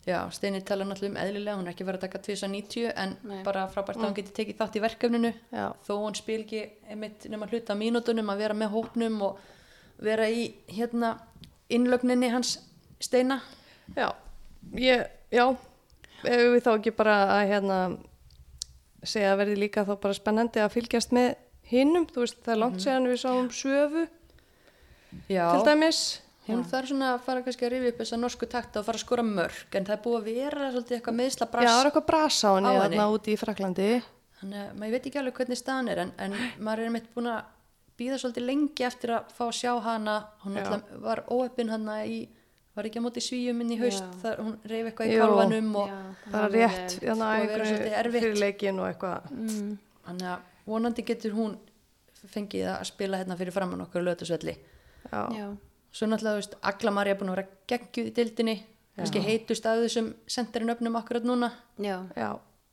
Já, Steini tala náttúrulega um eðlilega, hún er ekki verið að taka 2090 en Nei. bara frábært að hún geti tekið þátt í verkefninu Já. þó hún spil ekki einmitt nema hluta af mínútunum að vera með hópnum og vera í hérna innlögninni hans Steina. Já, ég, já, ef við þá ekki bara að hérna segja að verði líka þá bara spennandi að fylgjast með hinnum, þú veist það er langt séðan við sáum söfu Já, til dæmis. hún þarf svona að fara kannski að rifja upp þessa norsku takta og fara að skora mörg en það er búið að vera svolítið eitthvað meðsla Já, brass það er eitthvað brasa á henni á henni. úti í Fraklandi. þannig að maður veit ekki alveg hvernig staðan er en, en maður er einmitt búin að býða svolítið lengi eftir að fá að sjá hana hún Já. var óöppin hana í var ekki á móti svíum inn í haust Já. þar hún reyf eitthvað í Jú. kálvanum og Já, Bara það er rétt, þannig að að vera svolítið erfitt. fyrir leikin og eitthvað. Mm, þannig að vonandi getur hún fengið að spila hérna fyrir framann okkur lötusvelli Já, já, svo náttúrulega, þú veist, Agla Marja er búin að vera geggjuð í dildinni kannski heitust af þessum senderin öfnum akkurat núna já, já,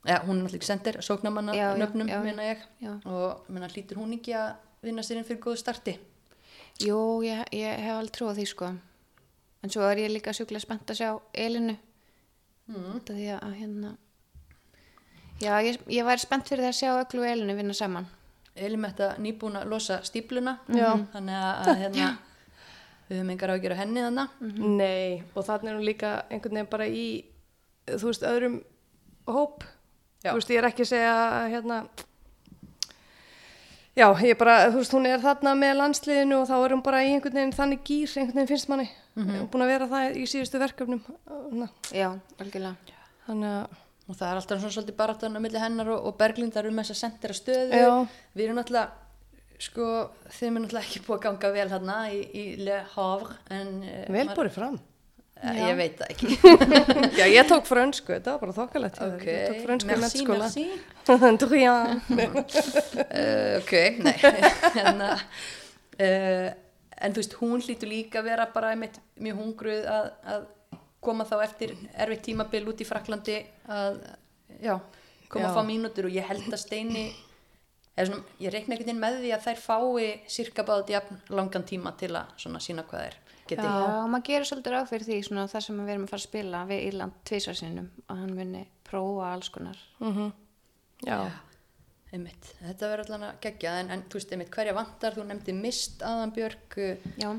ja, hún er náttúrulega ekki sender, sóknamanna Já, já, nöfnum, já, já. meina ég já. og meina, hlýtur hún ekki að vinna sér inn fyrir góðu starti Jú, ég, ég hef alveg trú á því sko. En svo er ég líka sjúklega spennt að sjá Elinu. Mm. Því að hérna, Já, ég, ég væri spennt fyrir það að sjá öllu Elinu vinna saman. Elimetta nýbúin að losa stípluna Já. þannig að, að hérna, við höfum engar á að gera henni þannig Nei, og þannig er hún líka einhvern veginn bara í, þú veist, öðrum hóp. Já. Þú veist, ég er ekki að segja, hérna, já, ég bara, þú veist, hún er þarna með landsliðinu og þá er hún bara í einhvern veginn þannig gýr, einhvern veginn finnst manni. Mm -hmm. Búin að vera það í síðustu verkefnum. Þannig Já, algjörlega. að, og það er alltaf svona svolítið baráttan á milli hennar og, og Berglindar um þess að sendera stöðu Já. við erum náttúrulega sko, þeim er náttúrulega ekki búið að ganga vel hérna í, í Le Havre en eh, vel borið fram. Eh, ég veit það ekki. Já, ég tók frönsku, þetta var bara þér. ok, Ég tók frönsku í Drien. uh, ok, nei. Hérna, uh, en þú veist, hún hlýtur líka að vera bara einmitt mjög hungruð að, að koma þá eftir erfitt tímabil út í Fraklandi að, já, koma Já. að fá mínútur og ég held að Steini svona, ég reikna einhvern veginn með því að þær fái cirka báðið jafn langan tíma til að svona sína hvað þær geti Já, og maður gerir svolítið ráð fyrir því svona þar sem við erum að fara að spila við Írland tvísvarsinnum og hann muni prófa alls konar. Já, einmitt, þetta verður allan að gegja en, en þú veist, einmitt, hverja vantar, þú nefndi mist aðanbjörg Já,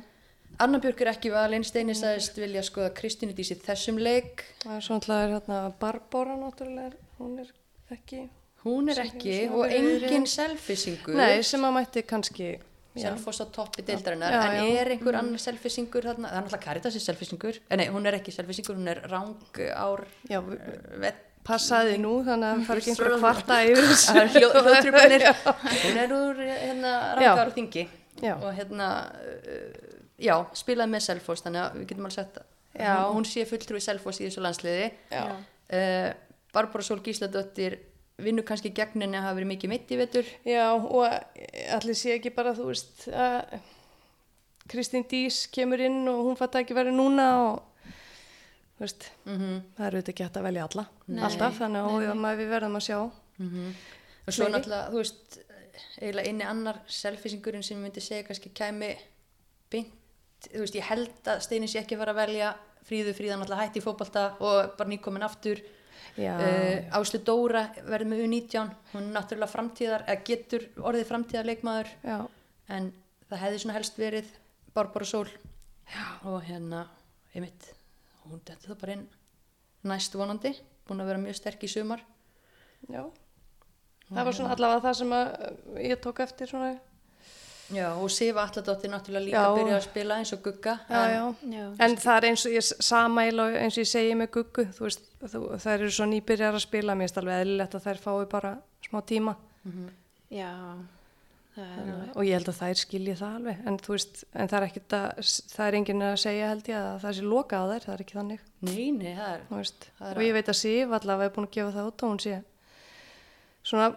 Anna Björk er ekki valinn, Steini sagðist vilja skoða Kristínu Dísi þessum leik. það er svona er hérna Barbara náttúrulega, hún er ekki, Hún er ekki og verið- engin selfisingur. nei, sem að mætti kannski, já, Selfoss á toppi deildarinnar. En er einhver annar selfisingur þarna? Það er náttúrulega Caritas er selfisingur. Eh, nei, hún er ekki selfisingur, hún er rang ár já, vet. passaði nú, þannig að það fara ekki einhver kvarta yfir. Það er hljóð- hljóðtruflanir. Hún er úr hérna, Já. rangar og þingi. Og hérna, já, spilaði með Selfoss, þannig að við getum alveg Já. hún, sé fulltrúi Selfoss í þessu landsliði. Uh, Barbara Sól Gísladóttir vinnur kannski gegn henni að hafa verið mikið mitt í vetur Já, og allir sé ekki bara, þú veist, að Kristín Dís kemur inn og hún fatt ekki verið núna og, þú veist, mm það er auðvitað ekki hægt að velja alla, Nei. alltaf, þannig að við verðum að sjá. og svo Fleiri? náttúrulega, þú veist eiginlega eini annar selfisingurinn sem ég myndi segja kannski kæmi beint, þú veist, ég held að Steini sé ekki að fara að velja Fríðu Fríða náttúrulega hætti í fótbolta og bara nýkomin aftur uh, Áslu Dóra verður með U19 hún er náttúrulega framtíðar, eða getur orðið framtíðar leikmaður já, en það hefði svona helst verið Barbara Sól. Já. og hérna, einmitt hún dætti það bara inn næst vonandi, búin að vera mjög sterk í sumar. Já. Það var svona allavega það sem ég tók eftir svona, Já, og Sifa Alladóttir náttúrulega líka Já. byrjaði að spila eins og Gugga já, en, já. já. En það er eins og ég sama eins og ég segi með guggu, þú veist, þú, þær eru svo nýbyrjar að spila, mér finnst alveg eðlilegt að þær fái bara smá tíma Já, það er alveg. og ég held að þær skilji það alveg, en þú veist, en það er ekkit að, það er enginn að segja held ég að það sé lokað á þær, það er ekki þannig, Nei, nei, það er þú veist, Það er og ég veit að Sif allavega er búin að gefa það út og hún sé svona,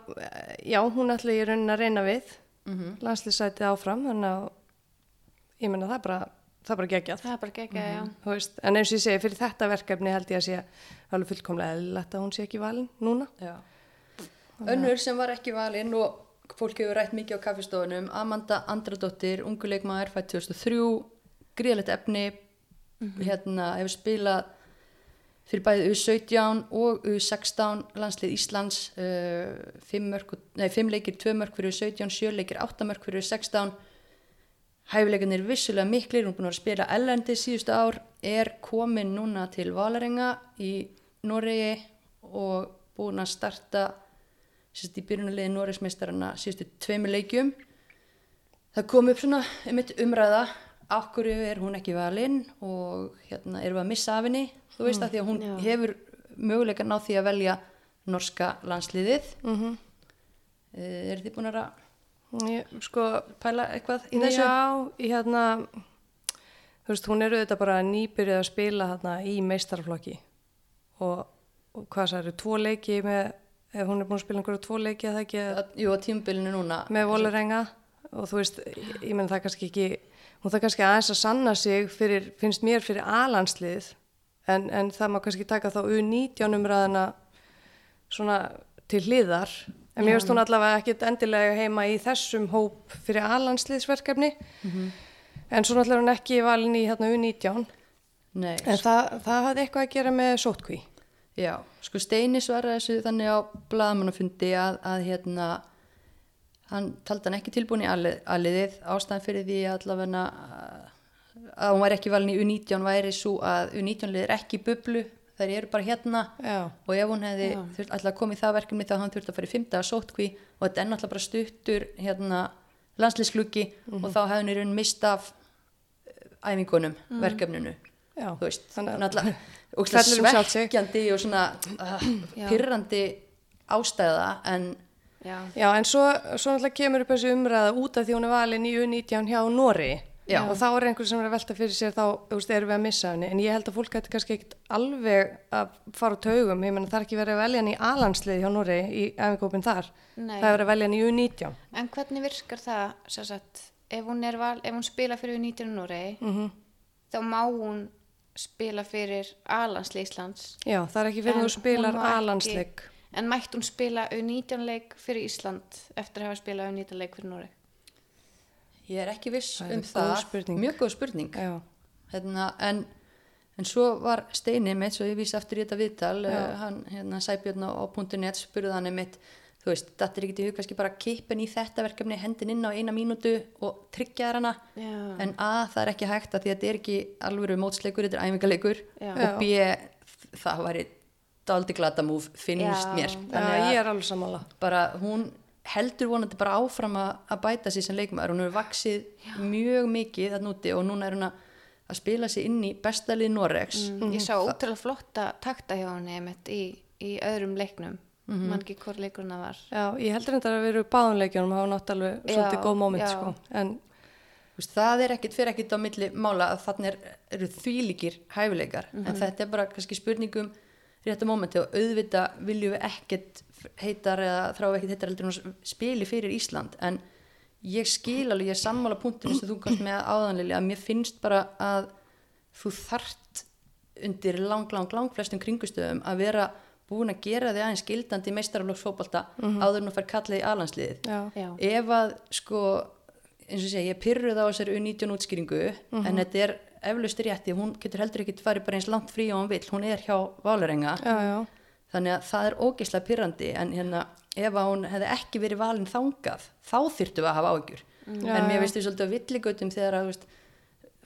já, hún ætla ég raunin að reyna við, mm Mhm. landslýsætið áfram, þannig að ég menna það er bara, það er bara geggjað. Það er bara já. Þú veist, en eins og ég segi, fyrir þetta verkefni held ég að sé alveg fullkomlega eðlilegt að hún sé ekki valin núna. Önnur sem var ekki valinn og fólk hefur rætt mikið á kaffistofunum Amanda Andradóttir, unguleikmaður fætt 2003, gríðalegt efni hérna hefur spilað fyrir bæðið U17 og U16 landslið Íslands uh, fimm, mörk, og- nei, fimm leikir, tvö mörk fyrir U17 sjö leikir, átta mörk fyrir U16 hæfileikarnir vissulega miklir hún er búin að spila ellendi síðustu ár er komin núna til Valarenga í Noregi og búin að starta sérst í byrjunarliði Noregsmeistarana síðustu tveimur leikjum. Það kom upp svona einmitt umræða okkur er hún ekki valinn og hérna erum við að missa af henni þú veist að því að hún Já. hefur möguleika ná því að velja norska landsliðið mm -hmm. er þið búin að Ég, sko, pæla eitthvað í þessu? já, hérna, þú veist, hún er auðvitað bara nýbyrjuð að spila hérna í meistarflokki og, og hvað það eru, tvo leiki með, ef hún er búin að spila einhverju tvo leiki eða ekki, Að- Jú, á tímabilinu núna með volurenga og þú veist, ég menn það kannski ekki hún það kannski aðeins að sanna sig fyrir, finnst mér fyrir alanslið en, en það má kannski taka þá U19 umræðina svona til hliðar. En mér finnst hún allavega ekkit endilega heima í þessum hóp fyrir alansliðsverkefni en svo náttúrulega er hún ekki valin í hérna U19 Nei, en það, það hafði eitthvað að gera með sótkví Já, sko Steini svaraði þessu þannig á blaðmannafundi að, að hérna hann taldi hann ekki tilbúin í alið, aliðið ástæðan fyrir því allavega að hún væri ekki valin í U19 væri svo að U19 liðir ekki bublu. Þær eru bara hérna. Já. og ef hún hefði þurft alltaf í það verkefni þá hann þurft að fara í fymta að sótkví og þetta er náttúrulega bara stuttur hérna landslýskluggi Mhm. og þá hefði hann í raun mist af eh, æfingunum, verkefninu. Já, þú veist, náttúrulega um svekkjandi og svona uh, Já. pyrrandi ástæða. En Já, Já, en svo, svo náttúrulega kemur upp þessi umræða út af því hún er valin í U19 hjá Nóri Já. og þá er einhver sem er að velta fyrir sér þá, veist, erum við að missa henni en ég held að fólk hætti kannski ekkert alveg að fara á taugum, ég menna það er ekki verið að velja hann í alanslið hjá Nóri í æfingópin þar, Nei. það er að velja hann í U19 en hvernig virkar það, sagt, ef hún val, ef hún spila fyrir 19 Noregi, Mhm. þá má hún spila fyrir Alansli Íslands. Já, það er ekki fyrir En spilar hún ekki- alansleik En mætti hún spila U19 leik fyrir Ísland eftir að hafa spilað U19 leik fyrir Noreg? ég er ekki viss Það um það spurning. mjög góð spurning Já, hérna, en, en svo var Steini mitt, svo ég vísi aftur í þetta viðtal uh, hann, hérna, Sæbjörn á, .net spurði hann mitt, þú veist, þetta er ekki í hug kannski bara kippin í þetta verkefni hendin inn á eina mínútu og tryggja Já. en A, það er ekki hægt að því að þetta er ekki alvöru mótsleikur, þetta er æfingarleikur Já. og B, það væri daldi glata múf, finnst Já. mér Já, ég er alveg sammála bara hún heldur vonandi bara áfram að, að bæta sér sem leikmaður hún hefur vaksið mjög mikið þarna úti og núna er hún að, að spila sér inn í bestalið Norex Mm, Ég sá ótrúlega flotta takta hjá henni einmitt í, í öðrum leiknum. Mm Man ekki hvort leikurna var. Já, ég heldur þetta að vera báðunleikjunum hafa nátt alveg svolítið Já, góð moment já. sko. en Þú veist, það er ekkit, fyrir ekkit á milli mála að þannig er, eru þvílíkir hæfileikar en þetta er bara kannski spurningum réttu mómenti og auðvita viljum við ekkert heitar eða þrá ekkert heitar heldur en spili fyrir Ísland. En ég skil alveg, ég sammála punktinu sem þú komst með áðanlega að mér finnst bara að þú þart undir lang, lang, lang flestum kringustöðum að vera búin að gera þig aðeins gildandi í meistaraflokksfótbalta áður en þú fær kallið í alansliðið ef að sko eins og segja, ég pyrruð á þessari U19 útskýringu en þetta er eflaust rétti, hún getur heldur ekki farið bara eins langt frí og hún vill, hún er hjá Válerenga já, já, þannig að það er ógeðslega pyrrandi en hérna ef hún hefði ekki verið valin þangað þá þyrftum við að hafa áhyggjur. Já, en mér já. því svolítið að villigautum þegar að veist,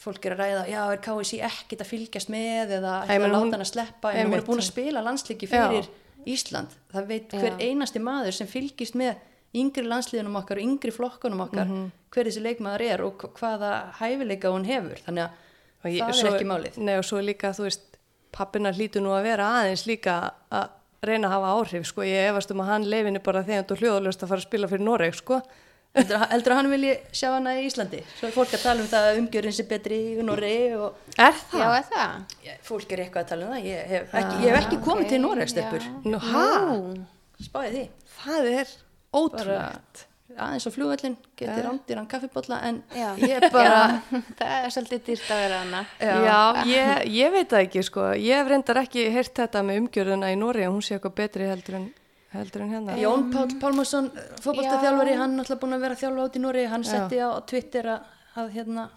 fólk er að ræða, já er KSI ekkit að fylgjast með eða ekki að láta hann að sleppa? En hún er búin að spila landsliki Já. fyrir Ísland. Það veit hver Já. einasti maður sem fylgist með yngri landsliðunum okkar og yngri flokkunum okkar Mhm. hver þessi leikmaður er og hva- hvaða hæfileika hún hefur. Þannig að ég- það svo- er ekki málið Nei og svo líka, þú veist, pappina hlýtur nú að vera aðeins líka að reyna að hafa áhrif, sko, ég efast um að hann leifinu bara þegar þú hljóðalust að fara að spila fyrir Noreg, sko. heldur, að- hann vilji sjá hana í Íslandi svo er fólk að tala um það að umgjörðin sé betri í Noregi og Er Já, er það? Fólk er eitthvað að tala um það ég hef ekki, ég hef ekki komið til Noregstöppur Nú, hæ? Spáði því Það er bara ótrúlegt. Aðeins á flugvöllin getið rándýran kaffibotla en já. ég er bara Já, það er svolítið dýrt að vera hana. Já, ég, ég veit það ekki, sko. Ég hef reyndar ekki heyrt þetta með umgjörðuna í Noreg, hún sé eitthvað betri heldur en, heldur en hérna. Jón Páll Pálmarsson fótballtaþjálfari, Já. hann er alltaf búin að vera þjálfa át í Nóri hann Já. setti á Twitter að, að hérna,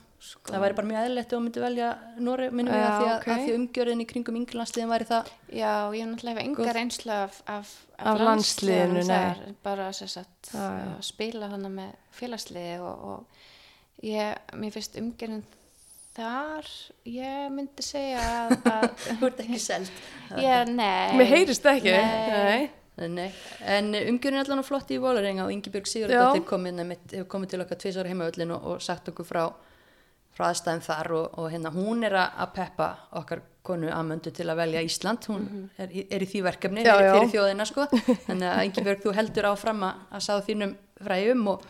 það væri bara mjög eðlilegt ef hún myndi velja Nóri minnum við Já, að því að, ok. að því umgjörðin í kringum ynglansliðin væri það Já, ég hef náttúrulega hef enga reynslu af, af, Af landsliðinu, nei. þar, bara sem sagt, Já, já. að spila hana með félagsliði og, og ég, mér finnst umgerðin þar, ég myndi segja að, að þú ert ekki seld ég, nei. Mér heyrist það ekki. Nei. Nei, en umgjörðin er allan á flotti í Vólarenga og Ingibjörg Sigurðardóttir Já. kom inn einmitt, hefur komið til okkar tvisar heimavöllin og, og sagt okkur frá, frá aðstæðum þar og, og hérna hún er að peppa okkar konu Amöndu til að velja Ísland, hún er, í- er í því verkefni Já, fyrir, já. fyrir þjóðina sko, þannig að Ingibjörg þú heldur áfram að, að sá þínum fræjum og,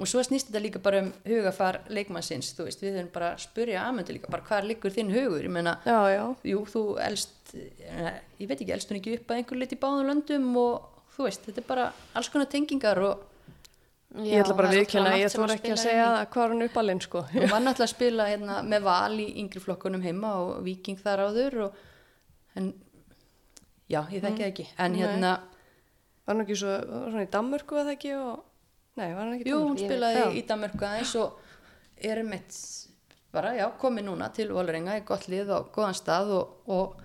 og svo snýst þetta líka bara um hugafar leikmannsins, þú veist, við höfum bara að spurja Amöndu líka bara hvað liggur þinn hugur, ég meina Já, já. jú, þú elst eh, ég veit ekki, elst hún ekki upp að einhver lit í báðum löndum og þú veist, þetta er bara alls konar tengingar og Ég ætla bara að það viðkjöna, ég þóra ekki að segja hvað er hún uppalinn, sko. hún var náttúrulega að spila hérna, með val í yngri flokkunum heima og viking þar áður og, en já, ég þekki það ekki en Nei. hérna, Var hún ekki svo, hún í Danmörku eða ekki og, nei, var hún ekki í jú, hún Danmörku? spilaði Já. í Danmörku aðeins og er mitt bara, já, komið núna til Volringa í gott lið og góðan stað og, og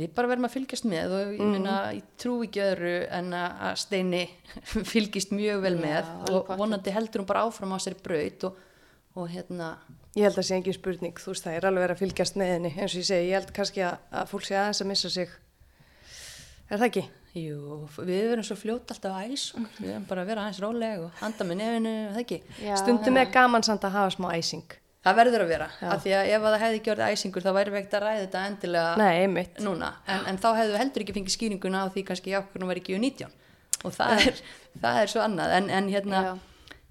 við bara verðum að fylgjast með og ég meina, ég trú ekki öðru en að Steini fylgist mjög vel með alveg og vonandi heldur hún bara áfram á sér braut og, og hérna Ég held að sé engin spurning, þú veist það er alveg verið að fylgjast með henni, eins og ég segi, ég held kannski að, að fólk sé aðeins að missa sig. Er það ekki? jú, við verum svo fljóta alltaf að æs okkur, við erum bara að vera aðeins róleg og anda með nefinu, það ekki Já, Stundum er gaman samt að hafa smá æsing. Það verður að vera, af því að ef að það hefði orðið æsingur þá væri við ekkert að ræða þetta endilega Nei, núna, en, en þá hefðu heldur ekki fengið skýringuna á því kannski já, hvernig var ekki U19 og það er, það er svo annað. En, en hérna, Já.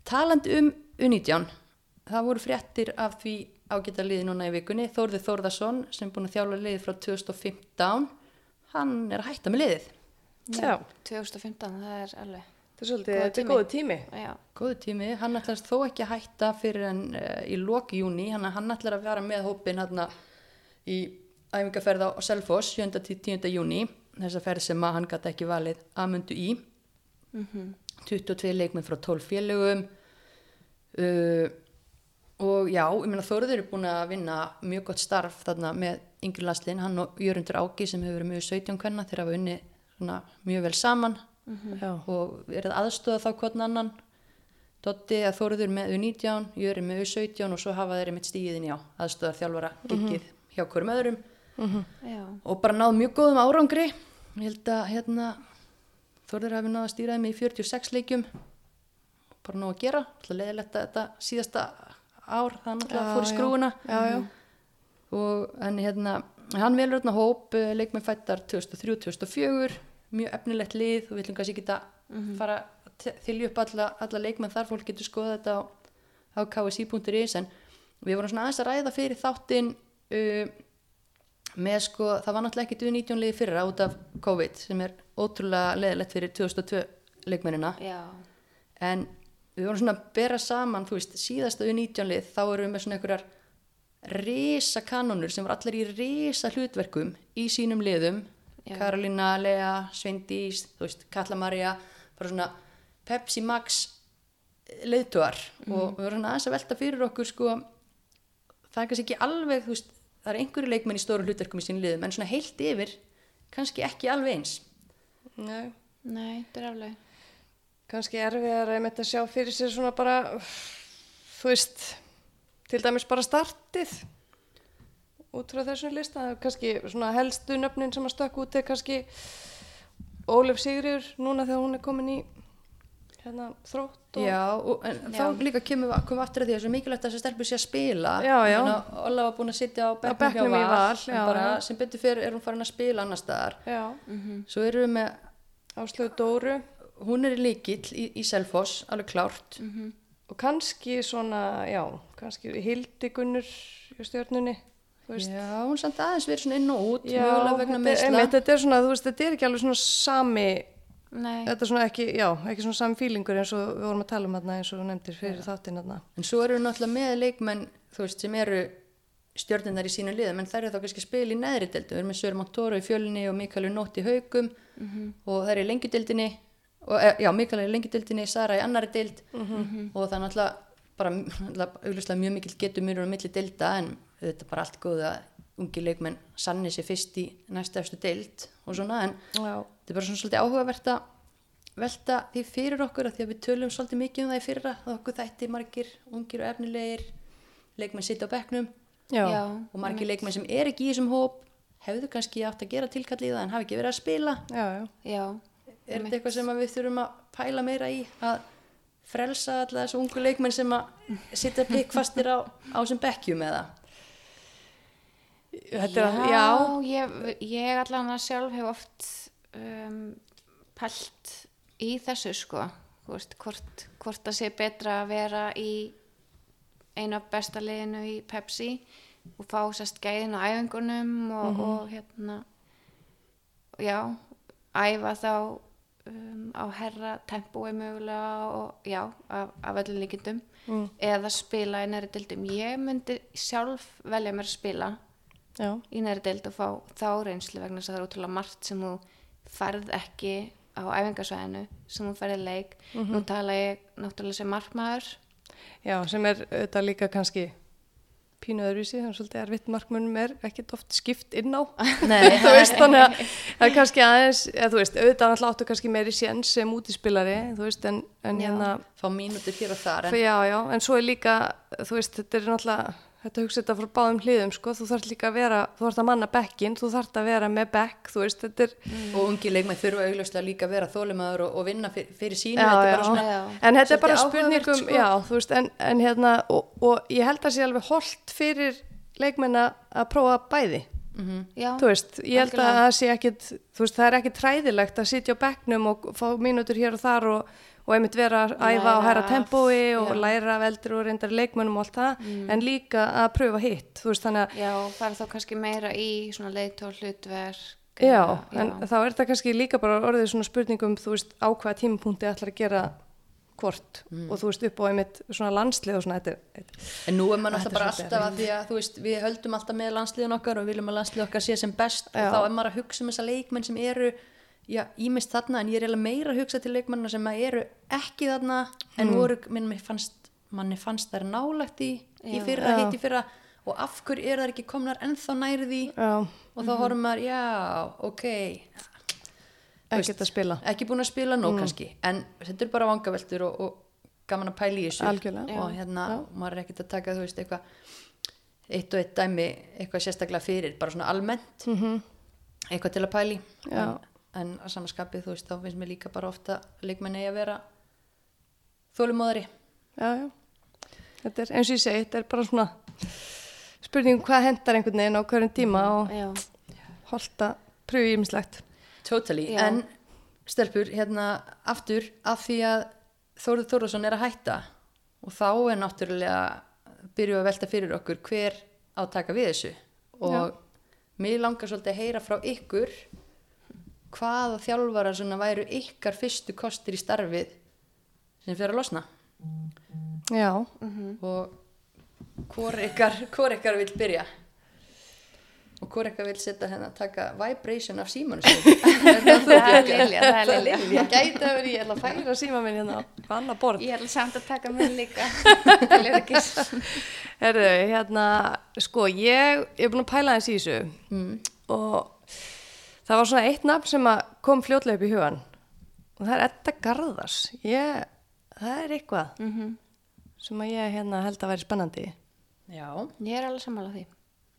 talandi um U19 það voru fréttir af því ágæta liði núna í vikunni. Þórður Þórðarsson sem er búin að þjála liðið frá 2015 hann er að hætta með liðið. Já, 2015, það er alveg þetta er svolítið, þetta er tími. góðu tími. já, góðu tími, hann ætlar þó ekki að hætta fyrir en uh, í loki júni hann, hann ætlar að vera með hópin hann í æfingarferð á Selfoss 7. til 10. júni þessa ferð sem að hann gæti ekki valið aðmundu í Mhm. 22 leikmenn frá 12 félögum uh, og já, ég meina Þóruður er búin að vinna mjög gott starf þarna með yngri landslinn, hann og Jörundur Áki sem hefur verið mjög 17 kvenna þegar hafa unni svona, mjög vel saman Já, og verið aðstóða þá hvern annan. Dotti að Þóruður með U19 Jöri með U17 og svo hafa þeir mitt stíðin já, aðstóðar þjálfara giggið hjá hverjum öðrum. Já, og bara náð mjög góðum árangri. Ég held að hérna Þóruður hafi náð að stýra þeim í 46 leikjum. Bara nóg að gera. Alltaf leðilegt að þetta síðasta ár náttúrulega Já, fór í skrúuna já, já. og en hérna hann velur þarna hóp eh, leikmenn fættar 2003-2004 mjög efnilegt lið og við ætlum kannski ekki að fara að þylja upp alla, alla leikmenn þar fólk getur skoða þetta á, á ksi.is en við vorum svona aðeins að ræða fyrir þáttinn uh, með sko, það var náttúrulega ekki 19 liði fyrra út af COVID sem er ótrúlega leðilegt fyrir 2002 leikmennina. Já, en við vorum svona að bera saman þú veist, síðasta U19 lið þá erum við með svona einhverjar risa kanonur sem var allir í risa hlutverkum í sínum liðum. Karolina, Lea, Sveindís þú veist, Kalla Maria bara svona Pepsi Max leiðtúar og við vorum aðeins að velta fyrir okkur sko það er kannski ekki alveg þú veist, það er einhverju leikmenn í stóru hlutverkum í sínum liðum en svona heilt yfir kannski ekki alveg eins. Nei. nei, þetta er alveg. Kannski erfiðar að að sjá fyrir sér svona bara þú veist til dæmis bara startið út frá þessum lista. Er kannski svona helstu nöfnin sem að stökk út er kannski Ólef Sigriður núna þegar hún er komin í hérna þrótt og Já, og, en Já. þá líka kemur við við aftur að því að það er svo mikilvægt að þessi stelpur sé að spila. Já, já. Olla var búin að sitja á í hjá Val, en já, bara, já. sem betur fyrir er hún farin að spila annar staðar. Já, svo erum við með, Áslögu Dóru. Hún er líkill í, í Selfoss, alveg klárt. Og kannski svona, já kannski Hildi Gunnur í stjórnunni veist Já, hún samt aðeins verið svona inn og út Já, þetta, er- þetta er svona, þú veist, þetta er ekki alveg svona sami nei, Þetta er svona ekki, já, ekki svona sami fílingur eins og við vorum að tala um þarna eins og þú nefndir fyrir þáttinn þarna. en svo eru náttúrulega með leikmenn þú veist, sem eru stjórnindar í sínu liðum en þær eru þá kannski að spila í neðri deldu við erum með Söru Montoro í fjölinni og Mikaelu Nótt í haugum og þær eru í lengjudeldinni og, e, já, Mikaelu er í lengjudeldinni Sara í annari deld og það er náttúrulega bara augljóslega mjög mikill getur mjög á milli delda en þetta er bara allt góð að ungi leikmenn sanni sér fyrst í næsta efstu deild og svona en Já. þetta er bara svona svolítið áhugavert að velta því fyrir okkur að því að við tölum svolítið mikið um það í fyrra að okkur þætti margir ungir og efnilegir leikmenn sitt á bekknum. Já. já, og margir leikmenn sem er ekki í þessum hóp hefðu kannski átt að gera tilkall í það en hafi ekki verið að spila. Er þetta eitthvað sem við þurfum að pæla meira í að frelsa alla þessu ungu leikmenn sem að sitja pikkfastir á, á þessum bekkjum eða? Þetta já, já, ég, ég allan að sjálf hef oft um, pælt í þessu sko. Veist, hvort, hvort það sé betra að vera í einu af besta liðinu í Pepsi og fá sérst gæðin á æfingunum og, og hérna já, æfa þá um, á herra tempói mögulega og já, af, af öllum líkindum. Eða spila í næri dildum ég myndi sjálf velja mér að spila já, í næri deild og fá þá reynslu vegna þess að það er ótrúlega margt sem þú færð ekki á æfingasvæðinu sem þú færði leik. Nú tala ég náttúrulega sem markmaður. Já, sem er auðvitað líka kannski pínu öðruvísi, þannig að svolítið erfitt markmunum er ekkit oft skipt inn á. Nei, þú veist, þannig að það er kannski aðeins, eða þú veist, auðvitað alltaf áttu kannski meiri séns sem útispilari, þú veist, en, en Já. hérna, fá mínútur hér og þar en, já, já, en svo er líka, þú veist, þetta er náttúrulega, þetta hugsa þetta frá báðum hliðum, sko, þú þarf líka að vera, þú þarf að manna bekkin, þú þarf að vera með bekk, þú veist, þetta er, og ungi leikmenn þurfa augljóslega líka að vera þólimaður og, og vinna fyrir, fyrir sínu já, þetta er já. bara svona Já. en þetta er bara spurningum, sko. já, þú veist, en, en hérna, og, og ég held að sé alveg holdt fyrir leikmenn að að prófa bæði. Já, þú veist, ég held að algjörlega. það sé ekkit þú veist, það er ekkit træðilegt að sitja á bekknum og fá mínútur hér og þar og, og einmitt vera að æfa á hæra tempói og já. Mm. læra af eldri og reyndar leikmönnum og allt það, en líka að pröfa hitt, þú veist, þannig að Já, fara þá kannski meira í svona leiðtól hlutverk. já, eða- en þá er þetta kannski líka bara orðið svona spurningum, þú veist, á hvaða tímapunkti ætlar að gera hvort og þú veist, upp á einmitt svona landslið og svona, þetta er, þetta En nú er maður er bara alltaf að því að þú veist, við höldum alltaf með landsliðin okkar og viljum að landsliðin okkar sé sem best Já. og þá er maður að hugsa um þessa leikmenn sem eru já, ímist þarna en ég er eiginlega meira að hugsa til leikmennina sem að eru ekki þarna Mm. en voru, minn, fannst manni fannst þær nálægt í, í Já. fyrra, Já. hitt í fyrra og af hverju eru þær ekki komnar ennþá nærði já, og þá horfum maður, já, ok ekkert að spila ekki búin að spila nóg kannski en þetta er bara vangaveltur og, og gaman að pæla í þessu Algjörlega. og hérna, maður er ekkert að taka þú veist eitthvað eitt og eitt dæmi eitthvað sérstaklega fyrir, bara svona almennt -hmm. eitthvað til að pæli Já. en, en að samanskapið þú veist þá finnst mér líka bara ofta leikmenn eigi að vera þólumóðari já, já, þetta er eins og ég segi, þetta er bara svona spurningum hvað hendar einhvern veginn á hverjum tíma og Já, holdt að pröfu ímislegt totally, Já. en stelpur hérna aftur af því að Þórður Þórðarsson er að hætta og þá er náttúrulega byrjuð að velta fyrir okkur hver á að taka við þessu. Og mér langar svolítið að heyra frá ykkur hvaða þjálfara svona væru ykkar fyrstu kostir í starfið sem fyrir að losna? Já, og hvor ykkar, hvor ykkar vil byrja? Og hvor ykkar vil setja hérna að taka vibration af símanu það er Lilja, það er Lilja. gæti að vera ég ætla að færa síma minn hérna á annar borð. Ég ætla samt að taka mig líka. Herðu, hérna, sko, ég, ég er búin að pæla þess í þessu. Mm. og það var svona eitt nafn sem að kom fljótlega upp í hugan og það er Edda Garðars. Ég, það er eitthvað Mhm. sem að ég hérna, held að væri spennandi. já, Ég er alveg sammála því.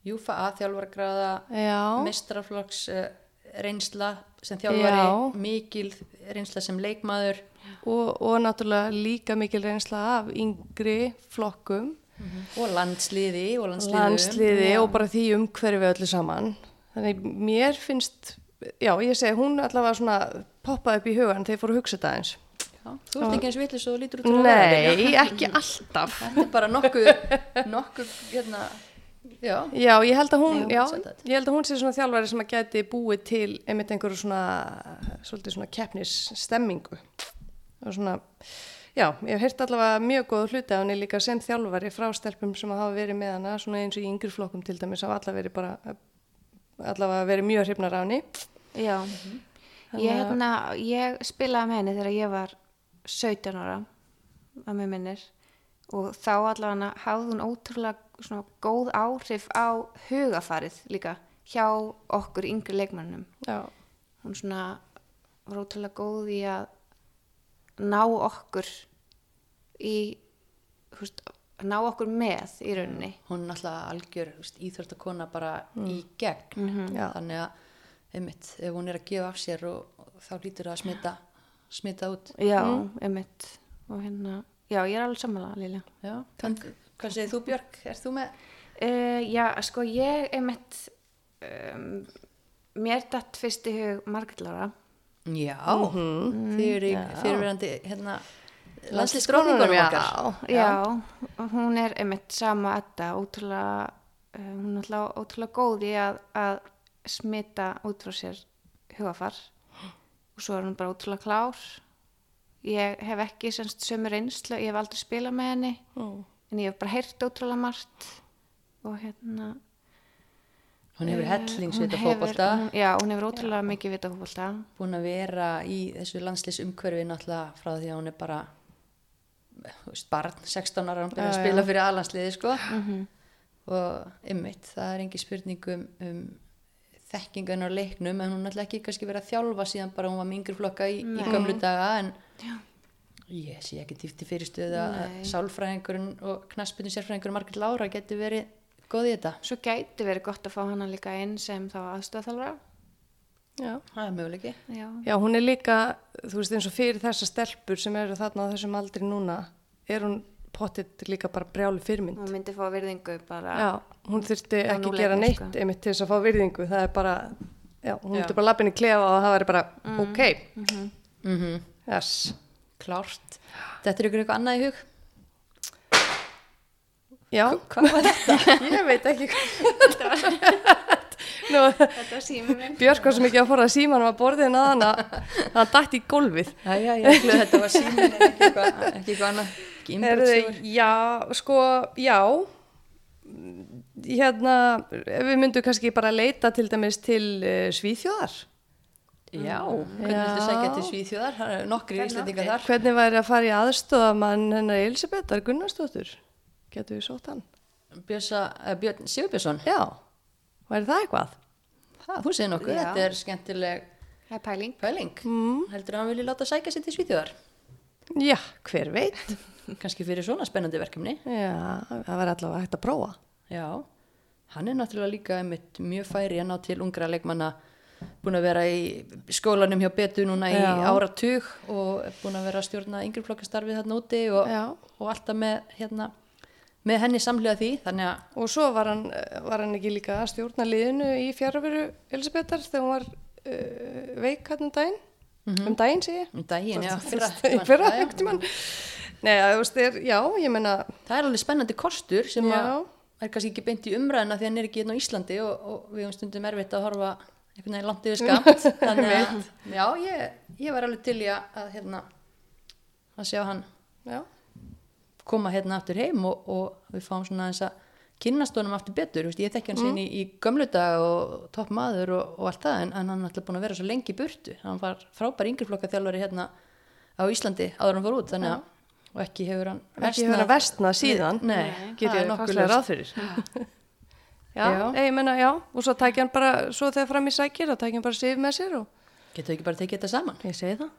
Júfa A þjálfaragráða Já, mistraflokks uh, reynsla sem Já. þjálfari mikil reynsla sem leikmaður og, og náttúrulega líka mikil reynsla af yngri flokkum, og landsliði og landsliðum landsliði og bara því umhverfi öllu saman. Þannig mér finnst, já, ég segi, hún allavega svona poppaði upp í hugan þegar ég fór að hugsa þetta eins. Já, þú ert ekki eins vitlis og lítur út fyrir að vera. Nei, ekki alltaf. þetta er bara nokkuð nokkuð hérna já, Já, ég held að hún, Já, já, ég held að hún sé svona þjálfari sem að geti búið til einmitt einhverju svona, svolítið svona keppnisstemmingu og svona, já, ég hef heyrt allavega mjög góð hluti af henni líka sem þjálfari frá stelpum sem hafa verið með hana, svona eins og í yngri flokkum til dæmis hafa allavega verið bara, allavega verið mjög hrifnar af henni. Já. Ég, hérna, ég spilaði með henni þegar ég var 17 ára að mér minnir og þá allavega hafði hún ótrúlega svona góð áhrif á hugafarið líka hjá okkur yngri leikmannum. Já, Hún svona var ótrúlega góð í að ná okkur í, veist, ná okkur með í rauninni. hún er náttúrulega algjör íþjórtakona bara í gegn Mm. Já. þannig að einmitt, ef hún er að gefa af sér og, og þá lítur það að smita smita út Já, einmitt. Og hérna, já, ég er alveg sammála, Lilja. já, en, hvað segir þú Björk, er þú með Uh, já, sko ég einmitt um, mér datt fyrst í hug Margrét Lára já, Mhm. þið eru í fyrirverandi hérna landslýstróningunum já. okkar. já, hún er einmitt sama þetta ótrúlega uh, hún er alltaf ótrúlega góð í að, að smita út frá sér hugafar og svo er hún bara ótrúlega klár. Ég hef ekki semst sömu reynslu, ég hef aldrei spilað með henni. Mm. en ég hef bara heyrt ótrúlega margt. Og hérna hún hefur eh, hellingsvita hún- já, hún hefur ótrúlega mikið vita fótbolta. Búin að vera í þessu landslýsumhverfi náttúrulega frá því að hún er bara veist, barn, 16 ára Já, að já. spila fyrir alansliði sko Mhm. og ymmit, það er engi spurning um, um þekkingan á leiknum en hún ætla ekki kannski verið að þjálfa síðan bara hún var mingri flokka í, í gömlu daga en ég sé ekki tífti fyrirstöðu að sálfræðingurinn og knaspinu sérfræðingurinn Margrét Lára getur verið góð í þetta Svo gæti verið gott að fá hana líka inn sem þá aðstöðþálfara. Já. það er möguleiki Já. Já, hún er líka, þú veist eins og fyrir þessa stelpur sem eru þarna á þessum aldri núna, er hún pottitt líka bara brjáli fyrirmynd. Hún myndi fá virðingu bara. Já, hún þurfti ekki gera neitt sko. einmitt til þess að fá virðingu, það er bara, já, hún myndi bara lappin í klefa og það væri bara, ok, mm yes. klárt þetta er ykkur eitthvað annað í hug Já, hvað var þetta? ég veit ekki hvað. Nú, Þetta sími minn. Björk var svo mikið að forða símanum að borðin að hana, hann dætt í gólfið. já, já, ég að þetta var símin en ekki eitthvað, ekki eitthvað annað ekki Herðu, innbrotsþjófur. já, sko, já, hérna, við myndum kannski bara leita til dæmis til uh, Svíþjóðar. já, hvernig Já. viltu sækja til Svíþjóðar það er nokkri íslendingar þar Hvernig væri að fara í aðstofamann hennar Elisabethar Gunnarsdóttur? Getur við sótt hann? Uh, Björn Sigurbjörnsson Já, væri það eitthvað? það, þú segir nokkuð, þetta er skemmtileg Það er pæling. pæling mm. heldur að hann vilji láta sækja sér til Svíþjóðar Já, hver veit? kannski fyrir svona spennandi verkefni Já, það væri allavega hægt að prófa. já, hann er náttúrulega líka einmitt mjög færi að ná til ungra leikmanna búin að vera í skólanum hjá Betu núna í Já. áratug og er búin að vera að stjórna yngreflokkastarfið þarna úti og, og alltaf með, hérna, með henni samlega því Og svo var hann, var hann ekki líka að stjórna liðinu í fjárveru Elisabethar þegar hún var uh, veik hann um daginn. Um daginn, segi ég. um daginn, já, fyrra, fyrra Já, er, ég menna, það er alveg spennandi kostur sem að er kannski ekki beint í umræðina því hann er ekki hérna á Íslandi og, og við höfum stundum erfitt að horfa einhvern veginn langt yfir skamt þannig að, já, ég, ég var alveg til í að, að hérna, að sjá hann. Já, koma hérna aftur heim og, og við fáum svona þess að kynnast honum aftur betur, veist, ég þekki hann sinni í, í gömlu dag og topp maður og, og allt það en, en hann er alltaf búin að vera svo lengi í burtu hann var frábær yngreflokka þjálfari hérna á Íslandi áður en hann fór út þannig að og ekki hefur hann ekki hefur hann versnað síðan. Nei, Get það er ég ljóst. ráð fyrir. Já, Já. Nei, ég menna, já, og svo tækja hann bara, svo þegar fram í sækir, þá tækja hann bara sif með sér og getur ekki bara tekið þetta saman ég segi það.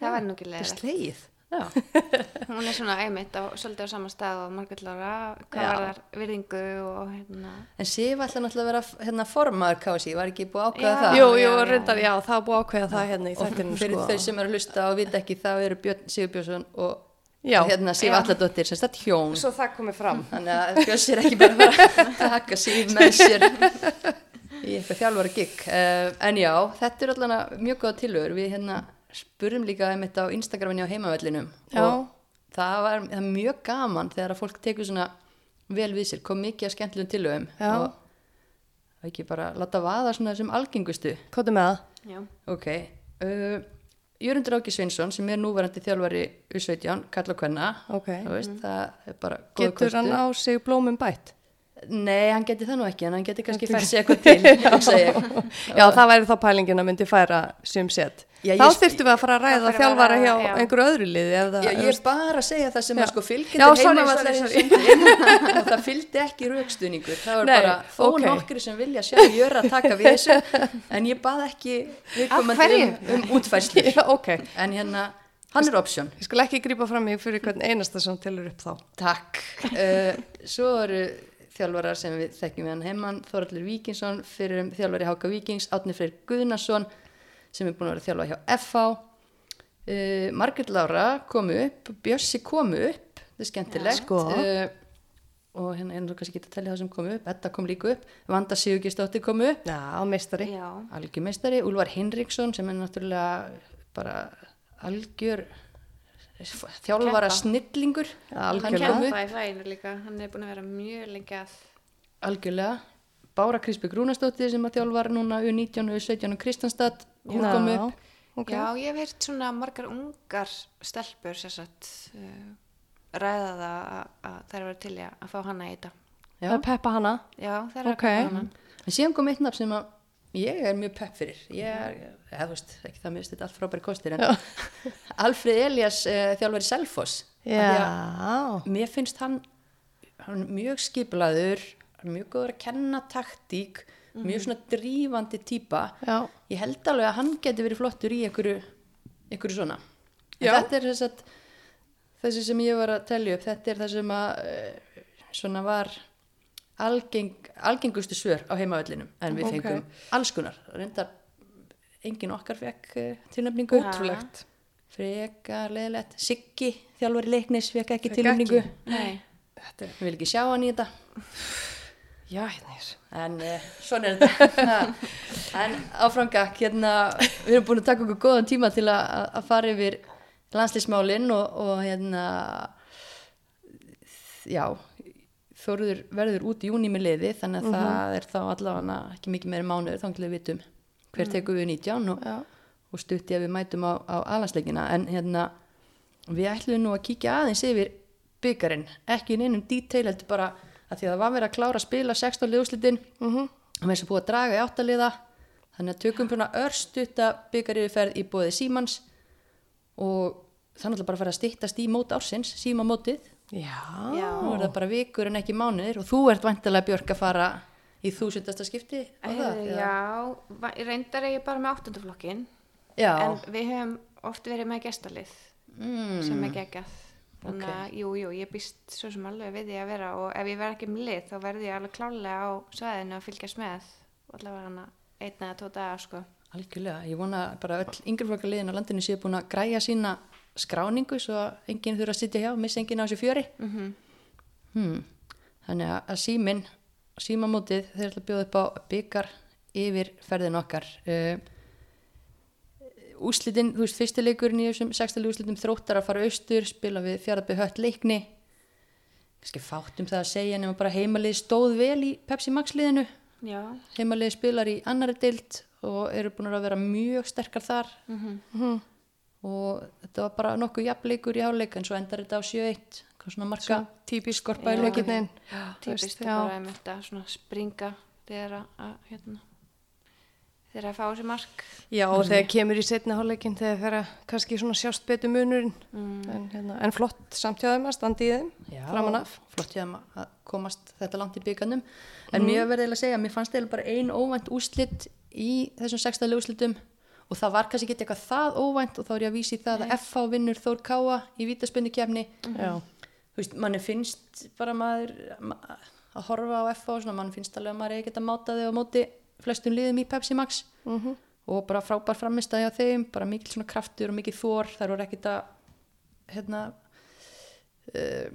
Það væri nú ekki þetta Hún er svona einmitt á, svolítið á sama stað og var þar virðingu og hérna. en Sif ætla náttúrulega að vera hérna, formaður KSI, var ekki búið að ákveða Já. það Jú, jú, reyndar, já, það er búið að ákveða það hérna í og þættinu, fyrir sko. þau sem eru að hlusta og vita ekki þá eru Björn Sigurbjörnsson og Já. hérna Sif. Alladóttir sem stætt hjón Svo það komið fram. þannig að Björns er ekki bara að taka Sif með sér í eitthvað þjálfara gig uh, þetta spurum líka einmitt á Instagraminni á heimavellinum Já. og það var það er mjög gaman þegar að fólk tekur svona vel við sér, kom mikið að skemmtilegum tilögum Já. og ekki bara láta vaða svona þessum algengustu Kóttu með það. Já. Ok, uh, Jörundur Áki Sveinsson sem er núverandi þjálfari U17, Kalla Kvenna, Ok. þú veist, það er bara góð Getur hann á sig blómum bætt? Nei, hann geti það nú ekki, en hann geti kannski fært sig eitthvað til, hugsa ég. Já, það væri þá pælingin að myndi færa sum sett. Já, Þá þyrftum við að fara að ræða að þjálfara hjá já. einhverju öðru liði. Já, ég er bara að segja það sem Já. að sko sorry, sundin og það fylgdi ekki raukstuðningur. Það var Nei, bara þó ok. nokkri sem vilja sjá Jöra taka við þessu, en ég bað ekki viðkomandi um, um ok. En hérna, hann er option. Ég skal ekki grípa fram í fyrir hvern einasta sem telur upp þá. Takk. Uh, svo eru þjálfarar sem við þekkjum við hann heimann, Þorallur Víkinsson, fyrir um þjálfari Háka Víkings, Átni Freyr Guðnason, sem er búin að vera þjálfari hjá FH. Uh, Margrét Lára komu upp, Bjössi komu upp, þetta er skemmtilegt. Já, sko. Uh, og hérna er nú kannski ekki að tellja það sem komu upp, Edda kom líka upp, Vanda Sigurgistóttir komu upp, Já, meistari. Já. algjör meistari, Úlfar Hinriksson sem er náttúrulega bara algjör þjálfara Keppa. snillingur, hann. Kempa í fæinu líka, hann er búin að vera mjög lengi að. Algjörlega. Bára Krisbjörg Rúnastóttir sem að þjálfar núna U19 og U17 og Kristanstad, hún kom upp. ok. Já, ég hef heyrt svona margar ungar stelpur sérsagt uh, ræða það að, að þær verður til að fá hana í þetta. Já. Það er peppa hana. Já, þær eru Ok. að fá hana. En síðan kom eitt nafn sem að ég er mjög pepp fyrir. Ég er, þú veist, ekki það mjög þetta allt frábæri kostir, en Alfred Elias uh. Af því að Já. Mér finnst hann, hann er mjög skiplaður hann er mjög góður að kenna taktík mjög svona drífandi típa Já. ég held alveg að hann geti verið flottur í einhverju, einhverju svona þetta er þess að þessi sem ég var að telja upp þetta er það sem að eh, svona var algeng, algengustu svör á heimavellinum en við fengum alls konar. Reyndar engin okkar fekk uh, tilnefningu. Ótrúlegt. frekar leðilegt Siggi, þjálfari leiknis, fekk ekki tilnefningu. Þetta er, ég vil ekki sjá hann í þetta. Já, hérna en uh, svona er þetta. En áframgak hérna, við erum búin að taka okkur góðan tíma til að, að- fara yfir landslýsmálin og, og hérna já Þóruður verður út í júni með liði þannig að það er þá allavega ekki mikið meiri mánuður þá til við vitum hver tekur við 19 og, og stutti að við mætum á, á alansleikina en hérna við ætlum nú að kíkja aðeins yfir byggarinn, ekki í neinum detail heldur bara að því að það var verið að klára að spila 16 liðúslitin mm Mhm. -hmm. og þess að búið að draga í áttaliða þannig að tökum svona örstutta byggaryfirferð í bóði Símans og er náttúrulega bara að fara að styttast í mót ársins, Síma mótið Já. já, nú er það bara vikur en ekki mánuðir og þú ert vantilega Björk að fara í þúsundasta skipti á það, Heyrðu, eða? já, reyndar er ég bara með áttunduflokkin já. en við höfum oft verið með gestalið Mm. sem er geggjað þannig að jú, jú, ég býst svo sem alveg við því að vera og ef ég verð ekki með lið þá verði ég alveg klálega á svæðinu að fylgjast með og allavega hana einn eða tvo daga sko. Algjörlega, ég vona bara öll yngreflokkaliðin á landinu séu búin að græja sína skráningu svo enginn þurfa að sitja hjá, missa enginn á þessu fjöri. mm Hmm. Þannig að- síminn, símamótið, þeir ætla að bjóða upp á byggar yfir ferðin okkar. Uh, úslitin, þú veist, fyrstileikurinn í þessum sextali úslitum þróttar að fara austur, spila við fjaraðbyr hött leikni. Kannski fátt um það að segja nema bara heimalið stóð vel í Pepsi Max liðinu. Heimalið spilar í annari deild og eru búin að vera mjög sterkar þar. Mhm. Og þetta var bara nokkuð jafnleikur í háleik en svo endar þetta á 7-1 hvað svona marka Svo típisk skorpa í Já. lokin Einhvern veginn. típist þau já. bara um þetta svona springa þegar að, að hérna þegar að fá sér mark. Já, og þegar kemur í setna hálfleikin þegar fer að kannski svona sjást betur munurinn. Mm. en, hérna, en flott samtjáðum að standa í þeim framan af. flott hjá þeim að komast þetta langt í byggarnum en mér verði eiginlega að segja, mér fannst eiginlega bara ein óvænt úslit í þessum sextaðlega úslitum og það var kannski ekki eitthvað það óvænt og þá er ég að vísi það að FH vinnur Þór Káa í vítaspennukefni Já, þú veist, manni finnst bara maður ma að horfa á FH og svona, manni finnst alveg að maður eigi geta máta þau á móti flestum liðum í Pepsi Max. Mhm. og bara frábær framistæði á þeim bara mikil svona kraftur og mikil þór þær voru ekkit að hérna uh,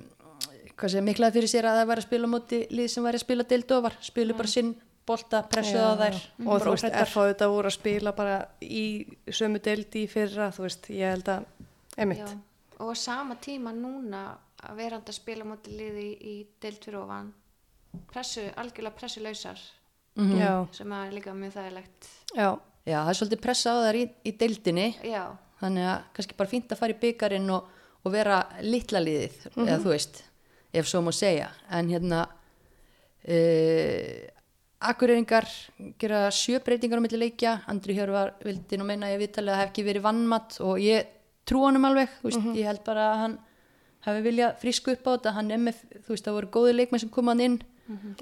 hvað segja, miklaði fyrir sér að það væri að spila á móti lið sem væri að spila deildofar spilu bara sinn bolta, pressuð á þær. Og þú veist. FH þetta voru að spila bara í sömu deildi í fyrra, þú veist, ég held að emitt, Já, og á sama tíma núna að verandi að spila móti liði í, í deild fyrir ofan pressu, algjörlega pressulöysar Mhm. já, sem er líka mjög þægilegt. Já, já, það er svolítið pressa á þær í, í deildinni. Já, þannig að kannski bara fínt að fara í byggarinn og, og vera litla liðið eða þú veist, ef svo má segja. En hérna uh, Akureyringar gera sjö breytingar á milli leikja. Andri Hjörvar vildi nú meina að ég viðtalið að það hef ekki verið vannmatt og ég trú honum alveg, þú veist, ég held bara að hann hafi viljað frísku upp á þetta. Hann er með, þú veist, það voru góði leikmenn sem kom hann inn.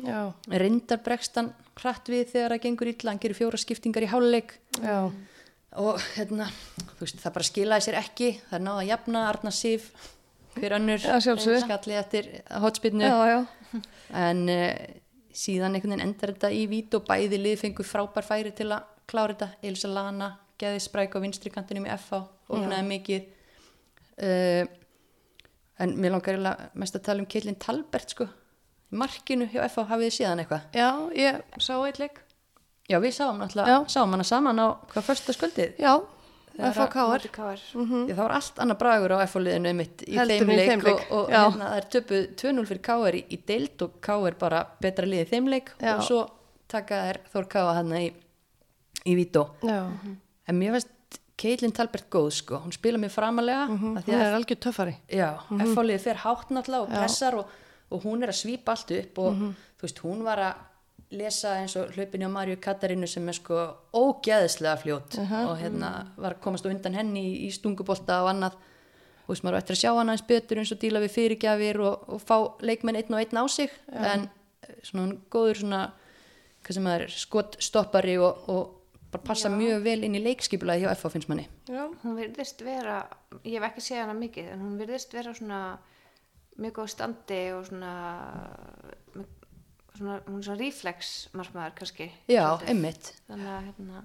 Já, reyndar bregst hann hratt við þegar það gengur illa, hann gerir fjóra skiptingar í háluleik já, og hérna, þú veist, það bara skilaði sér ekki. Það er náða að jafna Arna Sif hver sjálfsögðu. skalli eftir hotspinnu já, já, en uh, síðan einhvern veginn endar þetta í vít og bæði lið fengu frábær færi til að klára þetta. Elsa Lana, geði spræk á vinstri kantinum í FH, opnaði mikið. Uh, en mér langar mest að tala um Kjellin Talbert sko, markinu hjá FH hafið þið séðan eitthvað? Já, ég sá eitt leik, já, við sáum náttúrulega, sáum hana saman á hvað första skuldið já, Þegar FH káar, móti káar Já, það var allt annað bragur á F-liðinu mitt í Heldur þeim en í leik, þeim leik, og, og hérna, það er töpuð 2-0 fyrir K.R. í, í deild og K.R. bara betra liðið þeim leik Já. og svo taka þær Þór K.A. hann í, í Vító. En mér veist Caitlin Talbert góð sko, hún spila mér framalega mm -hmm. því er algjör töffari, já, F-liðið fer hátt náttúrulega og pressar og, og hún er að svípa allt upp og þú veist, hún var að lesa eins og hlaupinni á Marju Katarínu sem er sko ógeðislega fljót og hérna var að komast á undan henni í, í stungubolta og annað. Og veist, maður á eftir að sjá hann aðeins betur eins og díla við fyrirgjafir og, og fá leikmenn einn og einn á sig. En eh, svona hann góður svona hvað sem það er, skotstoppari og, og bara passa mjög vel inn í leikskipulaði hjá FH finnst manni. Já, hún virðist vera, ég hef ekki séð hana mikið en hún virðist vera svona mjög góð standi og svona, svona hún er svona reflex margmaður kannski já, einmitt. Þannig að hérna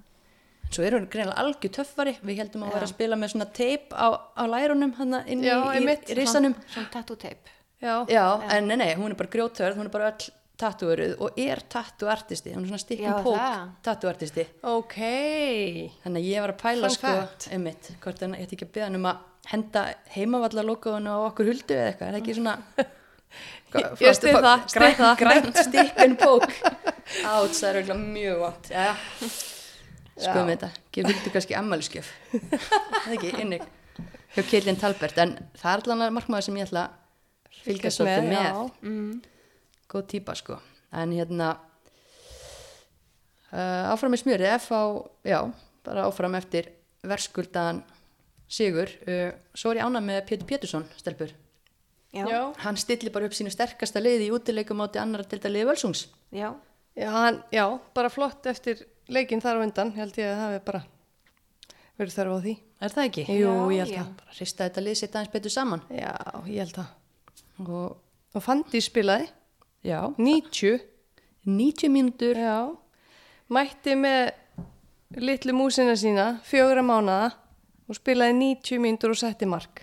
svo eru hann greinlega algjör töffari. Við heldum að vera að spila með svona teip á, á lærunum inn í, Já, í, í risanum. Svona, svona tattoo tape. Já, já, en nei, nei, hún er bara grjótörð hún er bara öll tattúöruð og er tattúartisti hún er svona stikkum pók það. tattúartisti ok. Þannig að ég var að pæla Fun sko, einmitt, hvort en ég ætti ekki að beða hann um að henda heimavallalókaðun á okkur huldu eða eitthvað, er það ekki svona Ég- ég styð það, grænt, það. grænt stikkun pók átt, það er eiginlega mjög vant já, sko með þetta. Gefur huldu kannski ammæliskjöf það er ekki inni hjá Kirlin Talbert, en það er allan markmaður sem ég ætla að fylgjast svolítið með, já. góð típa sko. En hérna uh, áfram í smjöri F á, já, bara áfram eftir verskuldaðan sigur. Uh, svo er ég ánað með Pétur Pétursson stelpur, já, hann stillir bara upp sínu sterkasta leiði í útileikum átti annar til þetta liði völsungs já, Já, hann, já, bara flott eftir leikinn þar á undan, held ég að það hefur bara verið þörf á því. er það ekki? Jú, Já, ég held já. það. bara hrista þetta lið sitt aðeins betur saman Já, ég held það. og Og Fandi spilaði, já, 90, 90 mínútur já, mætti með litlu músina sína, fjögra mánada og spilaði 90 mínútur og setti mark.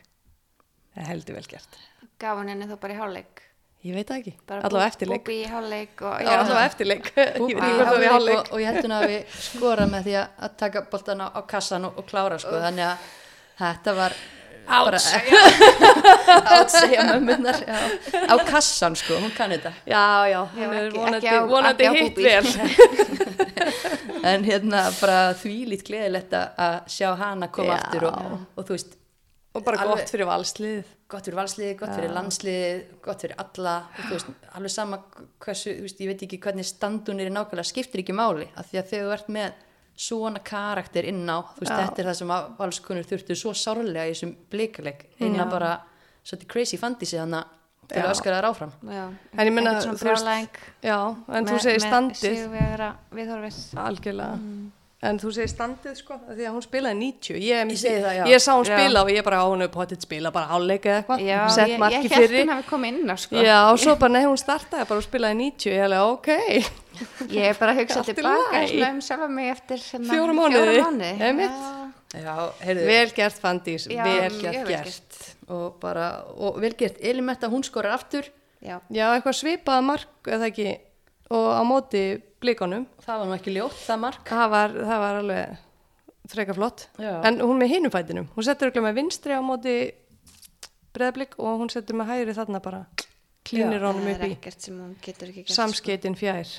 Það er heldur vel gert. Gaf hann henni þá bara í hálfleik. Ég veit það ekki, bara allavega eftirleik. búbi í Já, allavega eftirleik. Og, og ég heldur að við skora með því að, taka boltan á, á kassan og, og klára sko, þannig að þetta var bara átsegja mömmunar á kassan sko, hún kann þetta. Já, já, hún er vonandi, vonandi hitt vel. en hérna bara þvílít gleðilegt að- að sjá hana koma Já. aftur og, og þú veist Og bara gott fyrir valsliðið. Gott fyrir valsliði, gott fyrir landsliði gott fyrir alla, þú veist alveg sama hversu, þú veist, ég veit ekki hvernig standun er í nákvæmlega, skiptir ekki máli af því að þegar þú ert með svona karakter inn á, þú veist, Já. þetta er það sem að valskunur þurftu svo sárlega í þessum blikaleg, eina bara svolítið crazy fantasi þannig til að öskara þær áfram. Já, En ég meina, ekkert þú veist- Já, en þú segir standið. Algjörlega. En þú segir standið sko, af því að hún spilaði 90. Ég, Ég segi það, já. Ég sá hún Já. spila og ég bara á hún upp potið spila bara hálfleika eða eitthvað. já, Sett ég, ég marki held hún hafi komið inn á sko Já, og svo bara, nei, hún startaði bara og spilaði 90. Ég hefði, ok, ég er bara að hugsa Allt í tilbaka um sjálfa mig eftir hérna, Fjóra mánuði. fjóra mánuði. Einmitt. Já. Já, heyrðu, vel gert Fandís, Já, vel gert. gert og bara, og vel gert Elimetta, hún skorar aftur já, Já, eitthvað svipaða mark, eða ekki, og á móti blikonum. það var nú ekki ljótt, það mark Það var, það var alveg freka flott. Já. En hún með hinum fætinum, hún settur örugglega með vinstri á móti breðblik og hún settur með hægri þarna bara klínir honum er upp í ekkert sem hún getur ekki gert samskeitin fjær.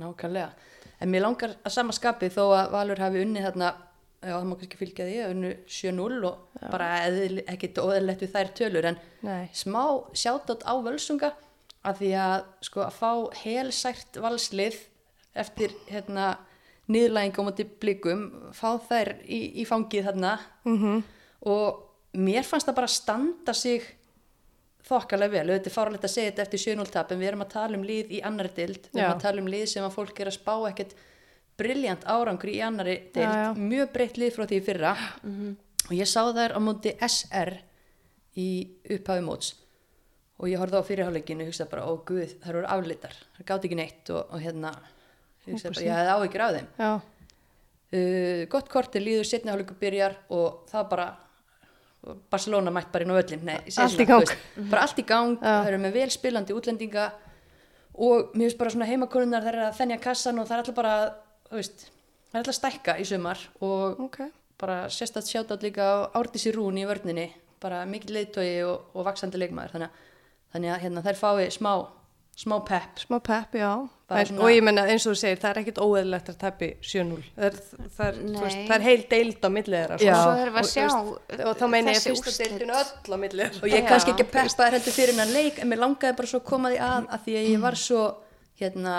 Nákvæmlega. En mér langar að sama skapi þó að Valur hafi unnið þarna, já það má kannski fylgja því, að unnu 7-0 og bara eðl, ekkit óðurlegt við þær tölur en Nei. smá sjátt á völsunga að því að sko að fá helsært valslið eftir hérna niðurlæging á móti blikum, fá þær í, í fangið þarna. -hmm. og mér fannst það bara standa sig þokkalega vel, auðvitað er fáralegt að segja þetta eftir 7-0 tap en við erum að tala um lið í annari dild, við erum að tala um lið sem að fólk er að spá ekkert briljant árangri í annari dild, Já, já. mjög breytt lið frá því fyrra. Og ég sá þær á móti SR í upphafi móts og ég horfði á fyrirháleikinu og hugsaði bara, ó guð, þær voru aflitar þær gátt ekki neitt og, og hérna hugsaði bara, ég hefði áhyggjur af þeim. Uh, gott korti líður, setni hálfleiku byrjar og það bara Barcelona mætt bara inn á öllin Nei, Allt í gang. bara allt í gang, það eru með vel spilandi útlendinga og mér finnst bara svona heimakonunar þær eru að þennja kassan og það er alltaf bara veist, það er alltaf stækka í sumar og ok. bara sérstætt sjátt líka á Árdísi Rún í vörninni bara mikill leiðtói og, og vaksandi leikmaður. Þannig að, þannig að hérna, þær fái smá, smá pepp Smá pepp, já. Svona- Og ég menna eins og þú segir, það er ekkit óeðlegt að tappi 7-0. Það er, heil deild á þeirra. Já. og svo erum við að Og, veist, og þá meina ég þessi fyrsta úrslit. deildin öll á millið þeirra. og ég Já, kannski ekki að þú veist. peppa þær heldur fyrir hennar leik en mér langaði bara svo að koma því að að því að ég var svo hérna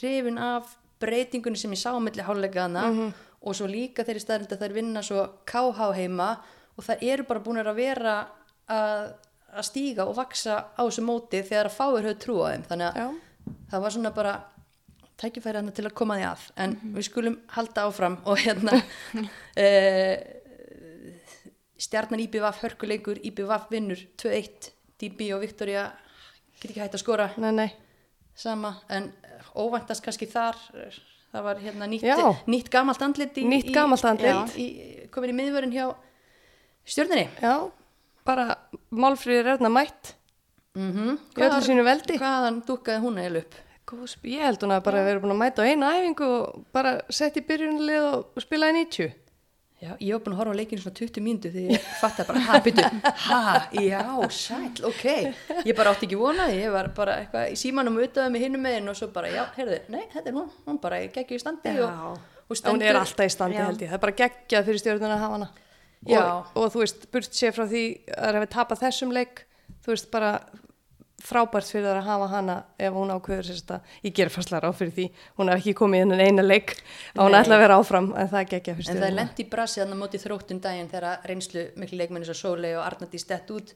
hrifin af breytingunni sem ég sá á milli háluleikaðana Mhm. og svo líka þeirri staðrind að þær vinna svo KH heima og það eru bara búin að vera að, að stíga og vaksa á þessu móti þegar að fáir höfðu trú á þeim. Þannig að Já. það var svona bara tækifæri hann til að koma því að. En við skulum halda áfram og hérna uh, stjarnan IBVF hörkuleikur IBVF vinnur 2-1 DB og Viktoria get ekki hægt að skora. Nei, nei. sama en óvæntast kannski þar það var hérna nýtt, nýtt gamalt andlit í, Nýtt gamalt andlit. í, í, komin í miðvörun hjá stjörninni Já, bara málfríður erna mætt. mm -hmm. Í öllu sínu veldi. hvaðan dúkkaði hún eða upp Ég held hún að bara verið búin að mæta á eina æfingu og bara sett í byrjunlið og spila í 90. Já, ég var búin að horfa á leikinu svona 20 mínútu því ég fatt að bara, ha, byrju, ha, já, sæl, ok. Ég bara átti ekki vonaði, ég var bara eitthvað í símanum auðvitaði með hinnum meginn og svo bara, já, heyrðu, nei, þetta er hún, hún bara geggjur í standi og, og Hún er alltaf í standi Já. held ég. Það er bara geggjað fyrir stjórnuna að hafa hana. Og, og þú veist, burt sér frá því að það hefur tapað þessum leik, þú veist, bara frábært fyrir það að hafa hana ef hún ákveður sérst að, ég ger fastlega ráð fyrir því, hún hef ekki komið inn en eina leik að hún ætla að vera áfram, en það er geggjað fyrir En það er lent í brasi þannig á móti þróttum daginn þegar reynslu miklu leikmenni svo Sólei og Arnandi stett út.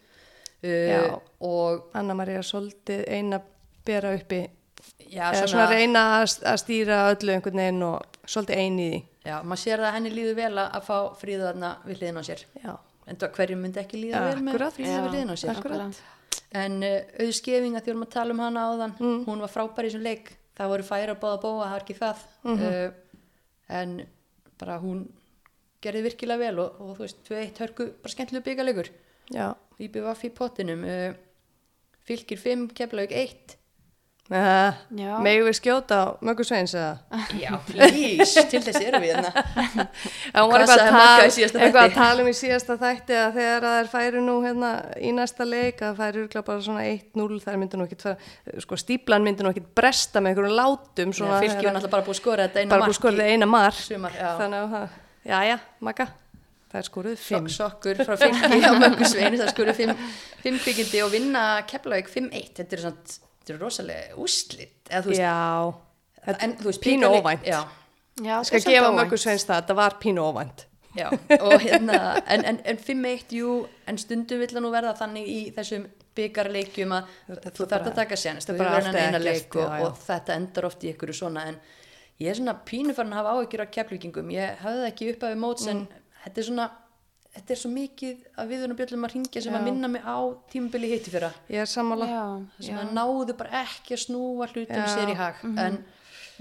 Uh, og Anna Maria svolítið eina bera uppi, já, eða svona reyna að, að stýra öllu einhvern veginn og svolítið eini í því. Já, maður sér að henni líður vel að, fá fríðu þarna við hliðin á sér. Já, En hverju myndi ekki líða vel með Akkúrat. fríðu við hliðin á sér. Akkúrat. En uh, auðskefing að því vorum að tala um hana áðan, Mm. hún var frábær í þessum leik, það voru færa báða bóa, það var ekki það. Mhm. uh, en bara hún gerði virkilega vel og, og þú veist, 2-1 hörku, bara skemmtilegu byggalegur. já. IBVF í pottinum, uh, fylgir 5, keflaug 1. Uh. Megum við skjóta á Möggu Sveins eða? Já, please, til þess erum við hérna. Hún var Hvað eitthvað að, tala, síðasta eitthvað að þætti? tala um í síðasta þætti að þegar að þær færu nú hérna í næsta leik að þær eru bara svona 1-0 þær myndu nú ekkit fara, sko stíplan myndu nú ekkit bresta með einhverjum látum svona Fylgir var náttúrulega bara búið skora þetta eina bara búið mark skorðið eina mark sumar, já. þannig að það, já já, Magga það er skoruð fimm sokkur frá fylgi á möggu sveinu það skurði 5 byggindi og vinna keflaug 5-1 þetta er svona þetta er rosalega úslit eða þú veist, já, en þú veist pínu óvænt. já, Já, skal gefa óvænt. Sveins það, þetta var pínu óvænt já, og hérna en, en, en 5-1, jú, en stundum vill það nú verða þannig í þessum byggarleikjum að þú þarf að taka þetta þú er bara verður allt eða eina ekkert, leik og, og þetta endar oft í ykkur svona en ég er svona pínu farin að hafa áhyggjur á keflvíkingum ég hafði það ekki upp af móts en Mm. þetta er svona þetta er svo mikið að viðunum bjöllum að ringja sem Já. að minna mig á tímubili hitti fyrra ég er sammála sem já. að náðu bara ekki að snúa hlutum Já. sér í hag en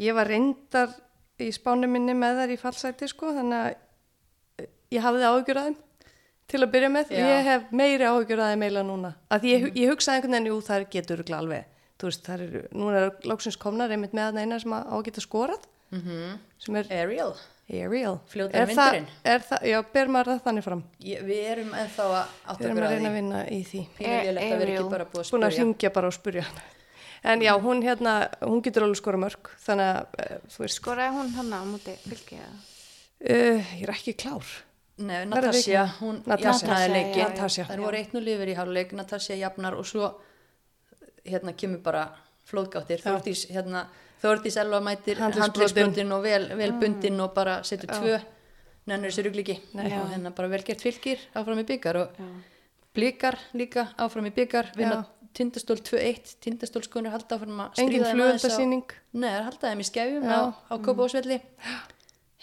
Ég var reyndar í spánu minni með þær í fallsæti sko, þannig að eh, ég hafði áhugjur að þeim til að byrja með. Já. Ég hef meiri áhugjur að þeim meila núna. Að ég, ég hugsaði einhvern veginn, jú, það getur alveg. Þú veist, það eru, núna er lóksins komnar einmitt með þarna eina sem á að geta skorað, mm sem er Ariel Er það- vindurinn. Er það, já, ber maður það þannig fram. ég, við erum ennþá að átt Við erum okkur að að því vinna í því. pínulilegt að vera ekki Ariel. bara búið að Búin að ringja bara og spurja hann. En já, hún hérna, hún getur alveg skora mörg, þannig að, eh, þú veist, Skoraði hún hann á múti fylgi eða? uh, ég er ekki klár. Nei, Natasja, hún Natasja. jafnaði Natasja, leikin það voru 1-0 yfir í háluleik Natasja jafnar og svo hérna kemur bara flóðgáttir Þórdís, hérna, Elva mætir handlegsbrotin og vel, vel bundin og bara setur tvö nennur þessu rugliki Nei. og hérna bara vel gert fylgir áfram í byggar og blikar líka áfram í byggar vinna tindastól 2-1 tindastól skonur halda áfram að Engin stríða. Nei, það er haldið þeim í skefjum Já. á, á Kópavósvelli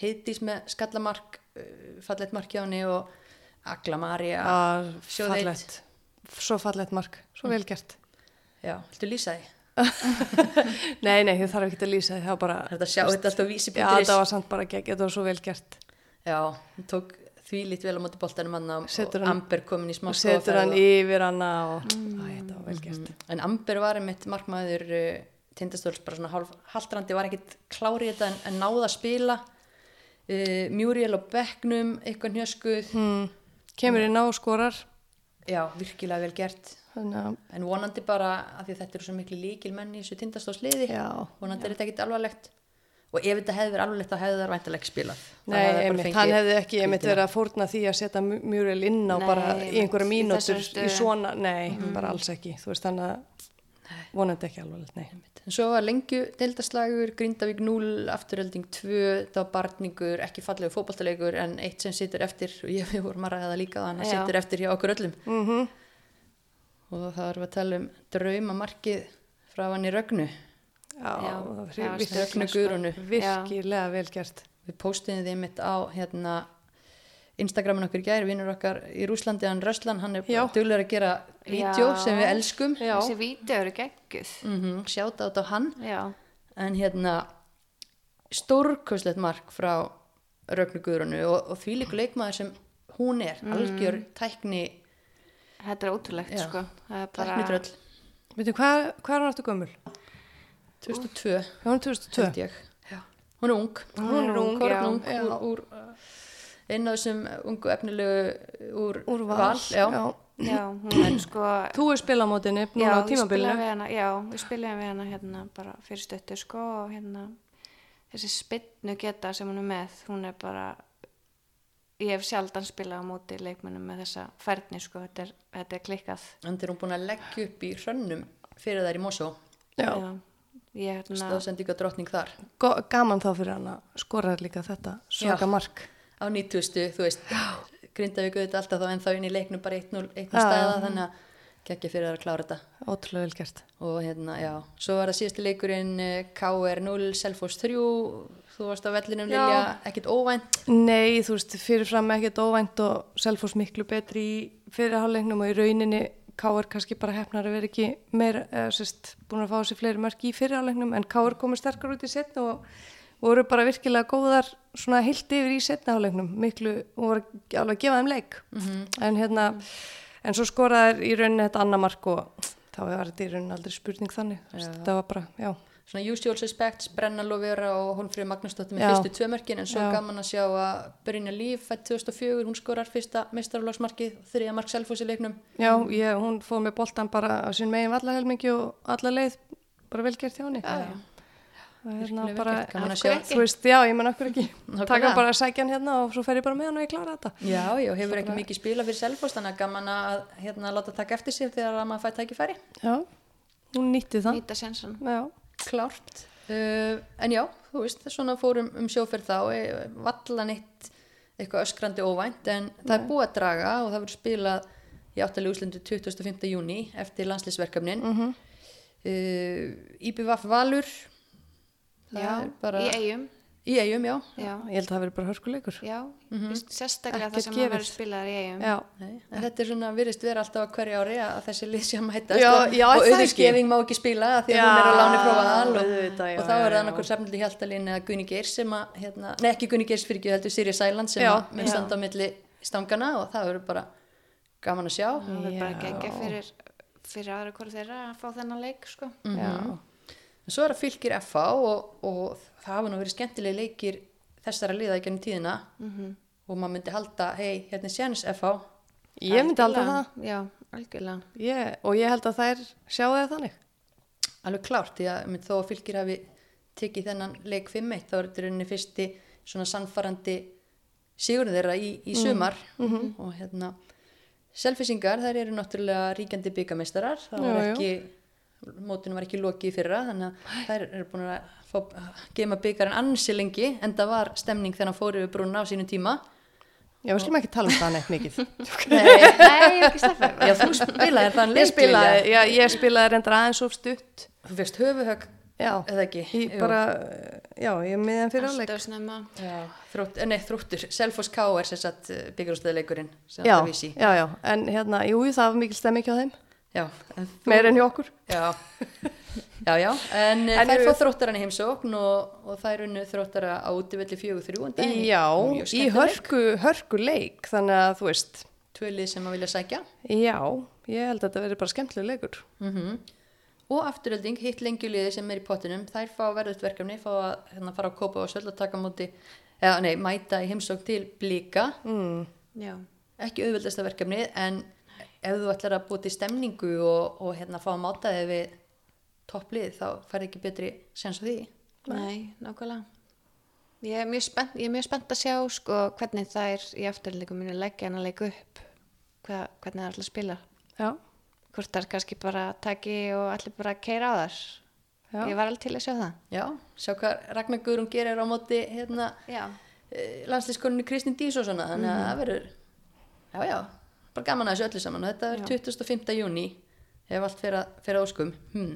heiðdís með skallamark uh, fallett mark hjá henni og Agla Maria að sjóð eitt. fallett svo fallett mark, svo vel gert. Já, viltu lýsa því? nei, nei, þið þarf ekki að lýsa það var bara, Er þetta sjá þetta alltaf já, vísi.is? þetta var samt bara gegn, þetta var svo vel gert. Já, hún tók því lít vel á móti boltanum hann og hann- Amber komin í smá og setur hann yfir hana og Æ, þetta var vel gert. Og, En Amber var einmitt markmaður uh, tindastóls bara svona hálf haldrandi var ekkit klári í þetta en, en náða að spila. Uh, Muriel á bekknum eitthvað hnjöskuð. Hmm. kemur inn á og skorar. Já, virkilega vel gert En vonandi bara, af því þetta eru svo miklu líkil menn í þessu tindastóðsliði, já. vonandi er þetta ekkit alvarlegt. Og ef þetta hefði verið alvarlegt, þá hefði það væntalega ekki spilað. Nei, einmitt, hann hefði ekki einmitt verið að fórna því að setja Muriel inn á Nei, bara í einmitt, einhverja í mínútur í, stöðu. svona, nei, bara alls ekki. Þú veist, þannig að vonandi ekki alvarlegt, nei. En svo var lengju deildaslagur, Grindavík 0, afturölding 2, það var barningur, ekki fallegu fótballtalegur en eitt sem situr eftir, og ég við vorum að líka þannig að Já. situr eftir hjá okkur öllum. mm og það við að tala um draumamarkið frá hann í Rögnu Já, var var. Rögnu Guðrunu virkilega vel gert. við póstuðum því mitt á hérna Instagramin okkur gæri, vinnur okkar í Rúslandi, hann Röslan, hann er duglegur að gera vídeo sem við elskum Já. Þessi vídeo eru gegguð. mm sjáta át á hann Já. en hérna stórkostlegt mark frá Rögnu Guðrunu og, og því líku leikmaður sem hún er, algjör tækni Þetta er ótrúlegt, Já. sko. Það er bara... tækni tröll, Veitu, hvað, hvað er hann aftur gömul? 2002 Já, hún er 2002. held ég hún er ung, Hún er ung, kornung já. úr, úr uh, einn af þessum ungu efnilegu úr, Úr val. val já. já. Já, hún er sko... Þú er spilað núna já, á tímabilinu. við hana, já, við spilaðum við hana hérna bara fyrir stöttu, sko, og hérna þessi spinnu geta sem hún er með, hún er bara ég hef sjaldan spilað á móti leikmennum með þessa færni, sko, þetta er, þetta er klikkað. Þannig er hún búin að leggja upp í hrönnum fyrir þær í Mosó Já. Ég hérna, stóðsendinga drottning þar Go- Gaman þá fyrir hann að skora líka þetta svaka mark. á 90. þú veist Grindavík auðvitað alltaf þá en þá inn í leiknum bara 1-0 1-0 Já, stæða þannig að geggja fyrir að klára þetta. Ótrúlega vel gert. og hérna, já, svo var það síðasti leikurinn eh, KR 0, Selfoss 3 þú varst á vellinum. Lilja. Ekkit óvænt? Nei, þú veist, fyrirfram ekkert óvænt og Selfoss miklu betri í fyrirháleiknum og í rauninni Káur kannski bara hefnar að vera ekki meira, eða sérst, búin að fá sér fleiri mörg í fyrirháleiknum en Káur komur sterkar út í setna og voru bara virkilega góðar svona heilt yfir í setnaháleiknum miklu og voru alveg að gefa þeim leik. En hérna, en svo skoraðir í rauninni þetta annar mark og þá var þetta í rauninni aldrei spurning þannig, þetta var bara, já svona usual suspects, Brenna Lovera og Hólfrið Magnúsdóttir með Já. fyrstu tvö mörkin en svo Já. gaman að sjá að Brynja Líf fætt 2004, hún skorar fyrsta meistarflóksmarkið, þriða mark Selfoss í leiknum Já, ég, hún fóð með boltan bara á sín megin vallahelmingi og alla leið bara vel gert hjá henni. Vel bara, að ekki? þú veist, já, ég menn okkur ekki. Nákvæmlega. Taka bara sækjan hérna og svo fer ég bara með hann og ég klára þetta. Já, já, hefur ekki mikið spila fyrir Selfoss þannig að gaman að hérna láta taka eftir sér þegar að maður fæ tækifæri. Já, hún nýtti það. nýta sensan. Já, Klárt. Uh, en já, þú veist, svona fórum um sjóferð þá, e, valla neitt eitthvað öskrandi óvænt en það er búið að draga og það verður spilað í áttalegu úslendu 25. júni eftir landslýsverkefnin. Mm -hmm. uh, Já, bara í eigum, í eigum, já. já, ég held að það veri bara hörkuleikur. já, víst, sérstaklega Ekkert það sem að verður spilaðar í eigum. Já, Nei, en þetta er svona, virðist vera alltaf að hverja ári að þessi lið sé að mætast Já, og, já, og það auðvitskefing má ekki spila af því að Já, hún er á láni frá val. og, og þá er það já. annarkur sefnildi Hjaltalín eða Gunni Geirs sem að, hérna, nei ekki Gunni Geirs fyrir ekki heldur Sirja Sæland sem að mun já. standa á milli stangana og það verður bara gaman að sjá. Það verður bara Já. geggja fyrir, fyrir en svo er það fylgir FA og, og það hafa nú verið skemmtilegi leikir þessara liða í gennum tíðina Mhm. og maður myndi halda, hei, hérna er Sjæns FA ég myndi aldrei það. Já, algjörlega. Ég, og ég held að þær sjáu það þannig. alveg klárt því að mynd, þó að fylgir hafi tekið þennan leik 5-1 þá er þetta í rauninni fyrsti svona sannfarandi sigur þeirra í, í sumar og hérna selfisingar þær eru náttúrulega ríkjandi byggameistarar það var ekki mótinu var ekki lokið í fyrra þannig að þær eru búin að fá, geima byggarinn ansi lengi en það var stemning þegar hann fór yfir brúna á sínum tíma Já, við slum ekki tala um það neitt mikið. Nei, Nei, ég ekki stefnir. já, þú spilaðir þann leik Ég spilaði, já, ég spilaði reyndar aðeins of stutt. þú veist höfuhögg Já, eða ekki Jú. bara, já, ég er miðan fyrir áleik. Alltaf snemma. Já, þrótt, eh, nei, þróttur, Selfoss K er sem sagt byggjurústöðuleikurinn sem Já, já, já, en hérna, jú, það var mikil stemmi hjá þeim, Já, en þú, meir en hjá okkur. Já, já, já, en, en En þær eru- fóð þróttaran í heimsókn og, og þær unnu þróttara á útivelli fjögur þrjú daginn. Já, í hörku, hörku leik, þannig að þú veist, Tvölið sem að vilja sækja. já, ég held að þetta verði bara skemmtileg leikur. Mm Og afturölding, hitt lengjuliði sem er í pottinum, þær fá verðut verkefni, fá að hérna, fara á kópa og söll að taka á móti, eða nei, mæta í heimsókn til blíka. Mm. Já. ekki auðveldasta verkefni en ef þú ætlar að búa til stemningu og, og hérna fá að máta þig við topplið þá færði ekki betri sens á því Nei, nákvæmlega. Ég er mjög spennt, er mjög spennt að sjá sko hvernig þær í afturleikum muni leggja hann að leika upp. Hva, hvernig það er alltaf að spila. Já, Hvort það er kannski bara taki og allir bara að keira á þar. Já. Ég var alveg til að sjá það. já, sjá hvað Ragnar Guðrún gerir á móti hérna Já. landslískonunni Kristín Dís og svona þannig að það verður já já, bara gaman að þessu öllu saman og þetta er 25. júni ef allt að, að óskum hmm.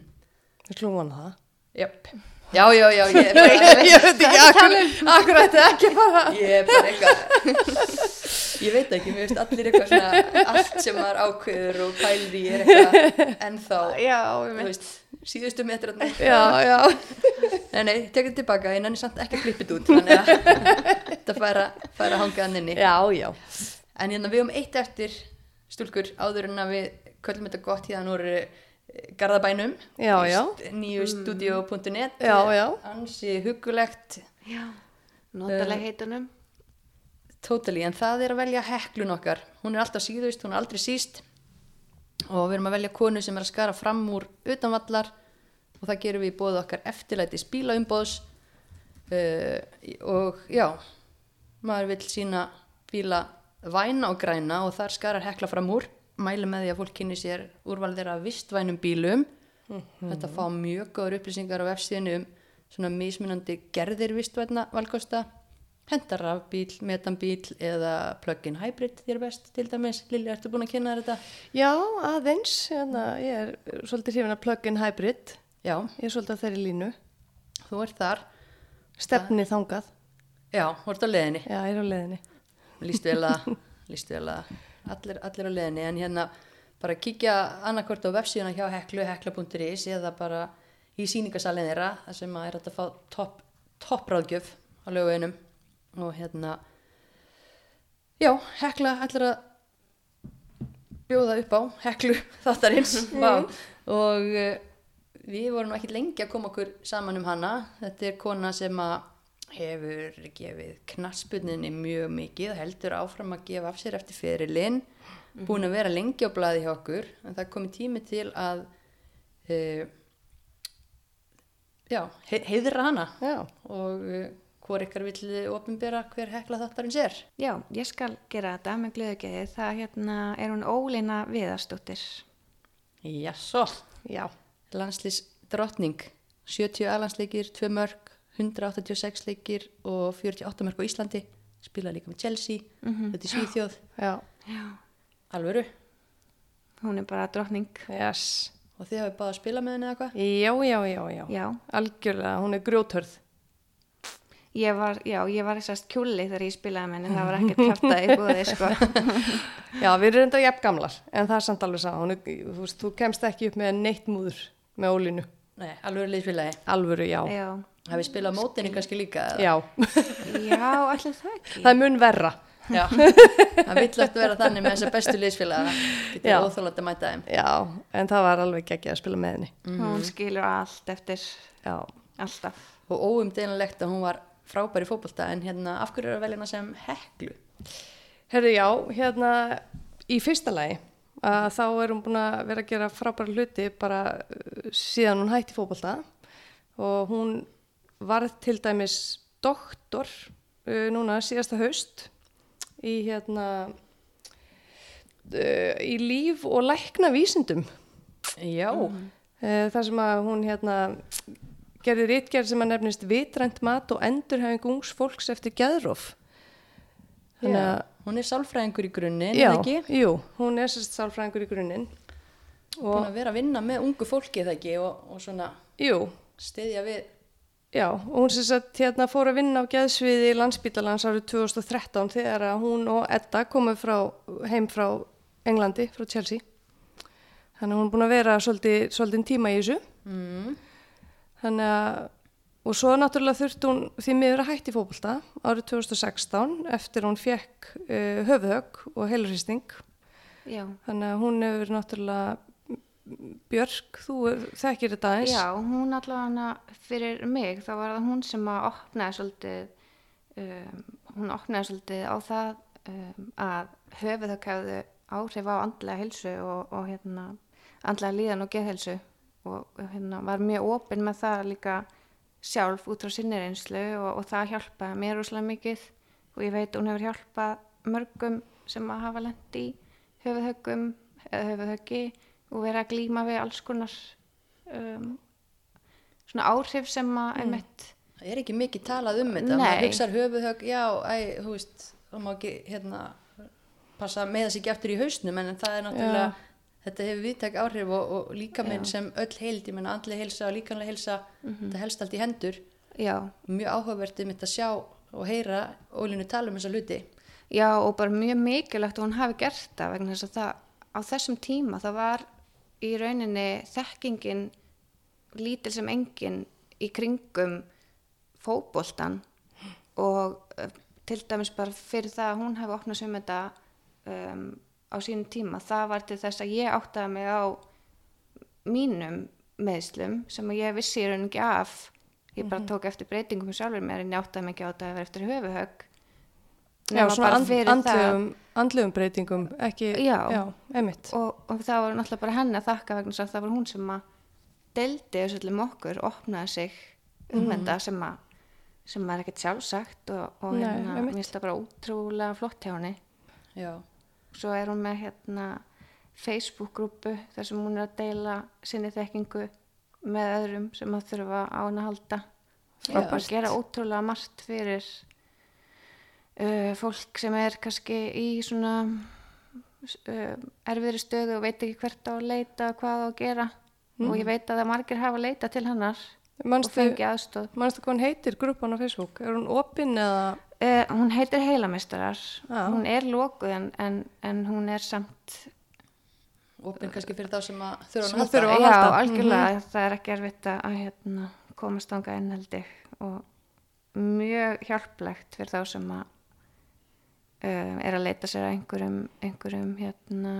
Við slúum vona það. Jöp. Já, já, já, ég er bara, Ég veit ekki, akkur, akkur ætti ekki að fara. ég er bara eitthvað, ég veit ekki, mér finnst allir eitthvað svona, allt sem maður ákveður og pælir í er eitthvað ennþá, Já, ég veit. veist, síðustu metratni. Já, já. Nei, nei, tekið þetta tilbaka, ég nenni samt ekki að klippið út, þannig að þetta færa, færa hangaðan inni. Já, já. En hérna við um eitt eftir stúlkur áður en að við köllum þetta gott hérna úr Garðabænum Já, já. nýju studio.net Já, já. ansi hugulegt notalega heitunum. totally, en það er að velja heklun okkar. Hún er alltaf síðust, hún er aldrei síst. Og við erum að velja konu sem er að skara fram úr utanvallar og það gerum við í bóðu okkar eftirlæti spíla umbóðs uh, og já maður vil sína bíla væna og græna og þar skarar hekla fram úr mæli með því að fólk kynni sér úrval þeirra vistvænum bílum þetta fá mjög góður upplýsingar á vefsíðinu um svona mismunandi gerðir vistvæna valkosta hendar rafbíl, metanbíl eða plug-in hybrid þér best til dæmis Lili, ertu búin að kynna þetta? Já, aðeins. Hérna, ég er svolítið hrifin að plug-in hybrid. Já, Ég er svolítið að þeirri línu. þú ert þar Stefni þangað. Já, þú ert á leðinni Já, ég er á leiðinni. Líst vel að, allir, allir á leðinni en hérna bara kíkja annarkvort á vefsíðuna hjá heklu, hekla.is eða bara í síningasalinn þeirra þar sem að er að fá topp top ráðgjöf á löguinum og hérna já, hekla ætlar að bjóða upp á heklu þáttarins. Mm. og uh, við vorum ekki lengi að koma okkur saman um hana. Þetta er kona sem að hefur gefið knaspunninni mjög mikið heldur áfram að gefa af sér eftir ferilinn búin að vera lengi á blaði hjá okkur en það komi tími til að uh, já, he heiðra hana Já. og uh, hvor ykkar vill ofinbera hver hekla þáttarins er Já, ég skal gera þetta með glöðugeði. Það hérna er hún Ólína Viðarsdóttir. Jassó, Já. landslýs drottning 70 alansleikir, 2 mörg 186 leikir og 48 mörg á Íslandi spilaði líka með Chelsea, þetta er Svíþjóð Já. Já. alvöru Hún er bara drottning. Yes. og þið hafið báð að spila með henni eða hvað Já, já, já, já. Já. Algjörlega, hún er grjótörð. Ég var, já, ég var þessast kjúli þegar ég spilaði með henni. Það var ekkert kæftað í búið, sko. Já, við erum enda jafn gamlar, en það er samt alveg sá. Hún er, þú, veist, þú kemst ekki upp með neitt múður með ólínu. Nei, alvöru liðsfélagi Alvöru, já. Já. hafið spilað á mótinni kannski líka eða? Já, Já, allir það ekki. það er mun verra. Já. það vill eftir vera þannig með þessa bestu liðsfélaga getur óþólandi að mæta þeim Já, en það var alveg ekki að spila með henni. Hún skilur allt eftir Já. alltaf. og óumdeginlegt að hún var frábær í fótbolta en hérna af hverju er að velja hana sem heklu Herðu, já, hérna í fyrsta lagi að þá er hún búin að vera að gera frábæra hluti bara uh, síðan hún hætti fótbolta. Og hún varð til dæmis doktor uh, núna síðasta haust í hérna uh, í líf og lækna vísindum já, uh, þar sem að hún hérna gerði rítgerð sem að nefnist vitrænt mat og endurhæfing ungs fólks eftir geðróf þannig að hún er sálfræðingur í grunninn eða ekki? jú, hún er sérst sálfræðingur í grunninn búin að vera að vinna með ungu fólki eða ekki? Og, og svona jú, stiðja við já, og hún sérst hérna fór að vinna á geðsviði landsbítalans árið 2013 þegar að hún og Edda komu frá, heim frá Englandi, frá Chelsea. Þannig að hún er búin að vera svolítið, svolítið tíma í þessu. Mm. þannig að og svo náttúrulega þurfti hún því miður að hætti fótbolta árið 2016 eftir hún fekk uh, höfuðhögg og heilurhýsting Já. þannig að hún hefur náttúrulega Björk, þú þekkir þetta eins Já, hún allavega fyrir mig, þá var það hún sem að opnaði svolítið um, hún opnaði svolítið á það um, að höfuðhögg hefðu áhrif á andlega hilsu og, og hérna, andlega líðan og geðhilsu og hérna, var mjög opinn með það líka sjálf út frá sinni reynslu og, og það hjálpaði mér úslega mikið. Og ég veit hún hefur hjálpað mörgum sem að hafa lent í höfuðhöggum eða höfuðhöggi og vera að glíma við alls konar um, svona áhrif sem að einmitt það er ekki mikið talað um þetta maður hugsar höfuðhögg, já, æ, þú veist það má ekki, hérna passa með þess ekki eftir í hausnum en það er náttúrulega þetta hefur viðtak áhrif og, og líka minn sem öll heild, ég menna andlega heilsa og líkanlega heilsa, þetta helst allt í hendur. Já, mjög áhugavertið mitt að sjá og heyra Ólínu tala um þessa hluti. Já og bara mjög mikilvægt að hún hafi gert það vegna þess að það á þessum tíma það var í rauninni þekkingin lítil sem engin í kringum fótboltan og uh, til dæmis bara fyrir það að hún hafi opnað sem þetta um, á sínum tíma það var til þess að ég áttaði mig á mínum meðslum sem að ég vissi í rauninni ekki af. Ég bara tók eftir breytingum sjálfur mér en ég áttaði mig ekki á þetta að vera eftir höfuhögg Já, svona andlegum, andlegum breytingum, ekki, Já. já einmitt. og, og það var náttúrulega bara henni að þakka vegna þess að það var hún sem að deldi þessu öllum okkur, opnaði sig umvenda sem að sem er ekkert sjálfsagt og, og Nei, hérna, mér finnst það bara útrúlega flott hjá henni. Já, svo er hún með hérna Facebook-grúpu þar sem hún er að deila sinni þekkingu með öðrum sem að þurfa á henni að halda og bara gera ótrúlega margt fyrir uh, fólk sem er kannski í svona uh, erfiðri stöðu og veit ekki hvert á að leita hvað á að gera og ég veit að það margir hafa að leita til hennar og Manstu, fengi aðstóð manstu hvað hún heitir grúpan á Facebook? Er hún opinn eða? Uh, hún heitir heilamistarar. Já. hún er lokuð en, en, en hún er samt opinn kannski fyrir þá sem að þurfa að halda. Já, algjörlega, það er ekki erfitt að hérna, komast ánga inn held ég. Og mjög hjálplegt fyrir þá sem að uh, er að leita sér að einhverjum, einhverjum hérna,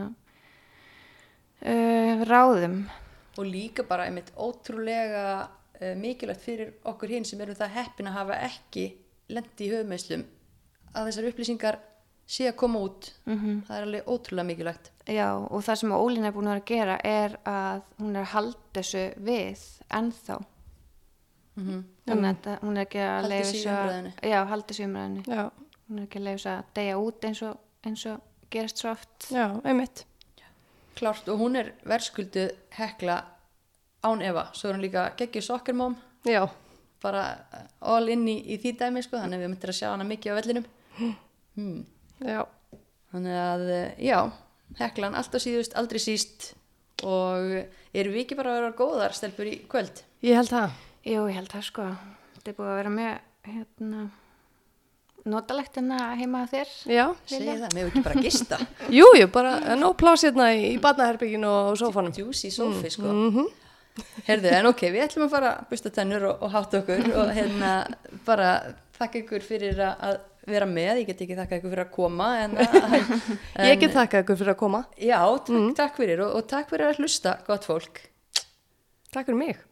uh, ráðum. og líka bara einmitt ótrúlega mikilvægt fyrir okkur hinn sem erum það heppin að hafa ekki lendi í höfumeyslum að þessar upplýsingar sé að koma út Mm það er alveg ótrúlega mikilvægt Já, og það sem Ólín er búin að vera að gera er að hún er að halda þessu við ennþá. mm -hmm. Þannig að hún er ekki að í þessu að- umræðunni. Já, í umræðinni. Já, Hún er ekki að leifa þessu að deyja út eins og, eins og gerist svo oft. já, einmitt. klárt og hún er verðskulduð hekla án Eva svo er hún líka geggjur sokkermóm Já, bara all in í, í því dæmi sko, þannig að við myndir að sjá hana mikið á vellinum hmm. já, þannig að eh, já heklan alltaf síðust, aldrei síst og erum við ekki bara að vera góðar stelpur í kvöld ég held það. Jú, ég held það sko. Þetta er búið að vera mjög hérna, notalegt hérna heima þér. Já, segi það, með ekki bara gista jú, jú, bara nóg plás hérna í, í barnaherbygginu og sófanum. juicy sofi sko Mm Herðu, en ok, við ætlum að fara að busta tennur og, og hátta okkur og hérna bara þakka ykkur fyrir að, vera með, ég get ekki þakka ykkur fyrir að koma en, en Ég get þakka ykkur fyrir að koma. Já, takk, takk fyrir og, og takk fyrir að hlusta, gott fólk Takk fyrir mig.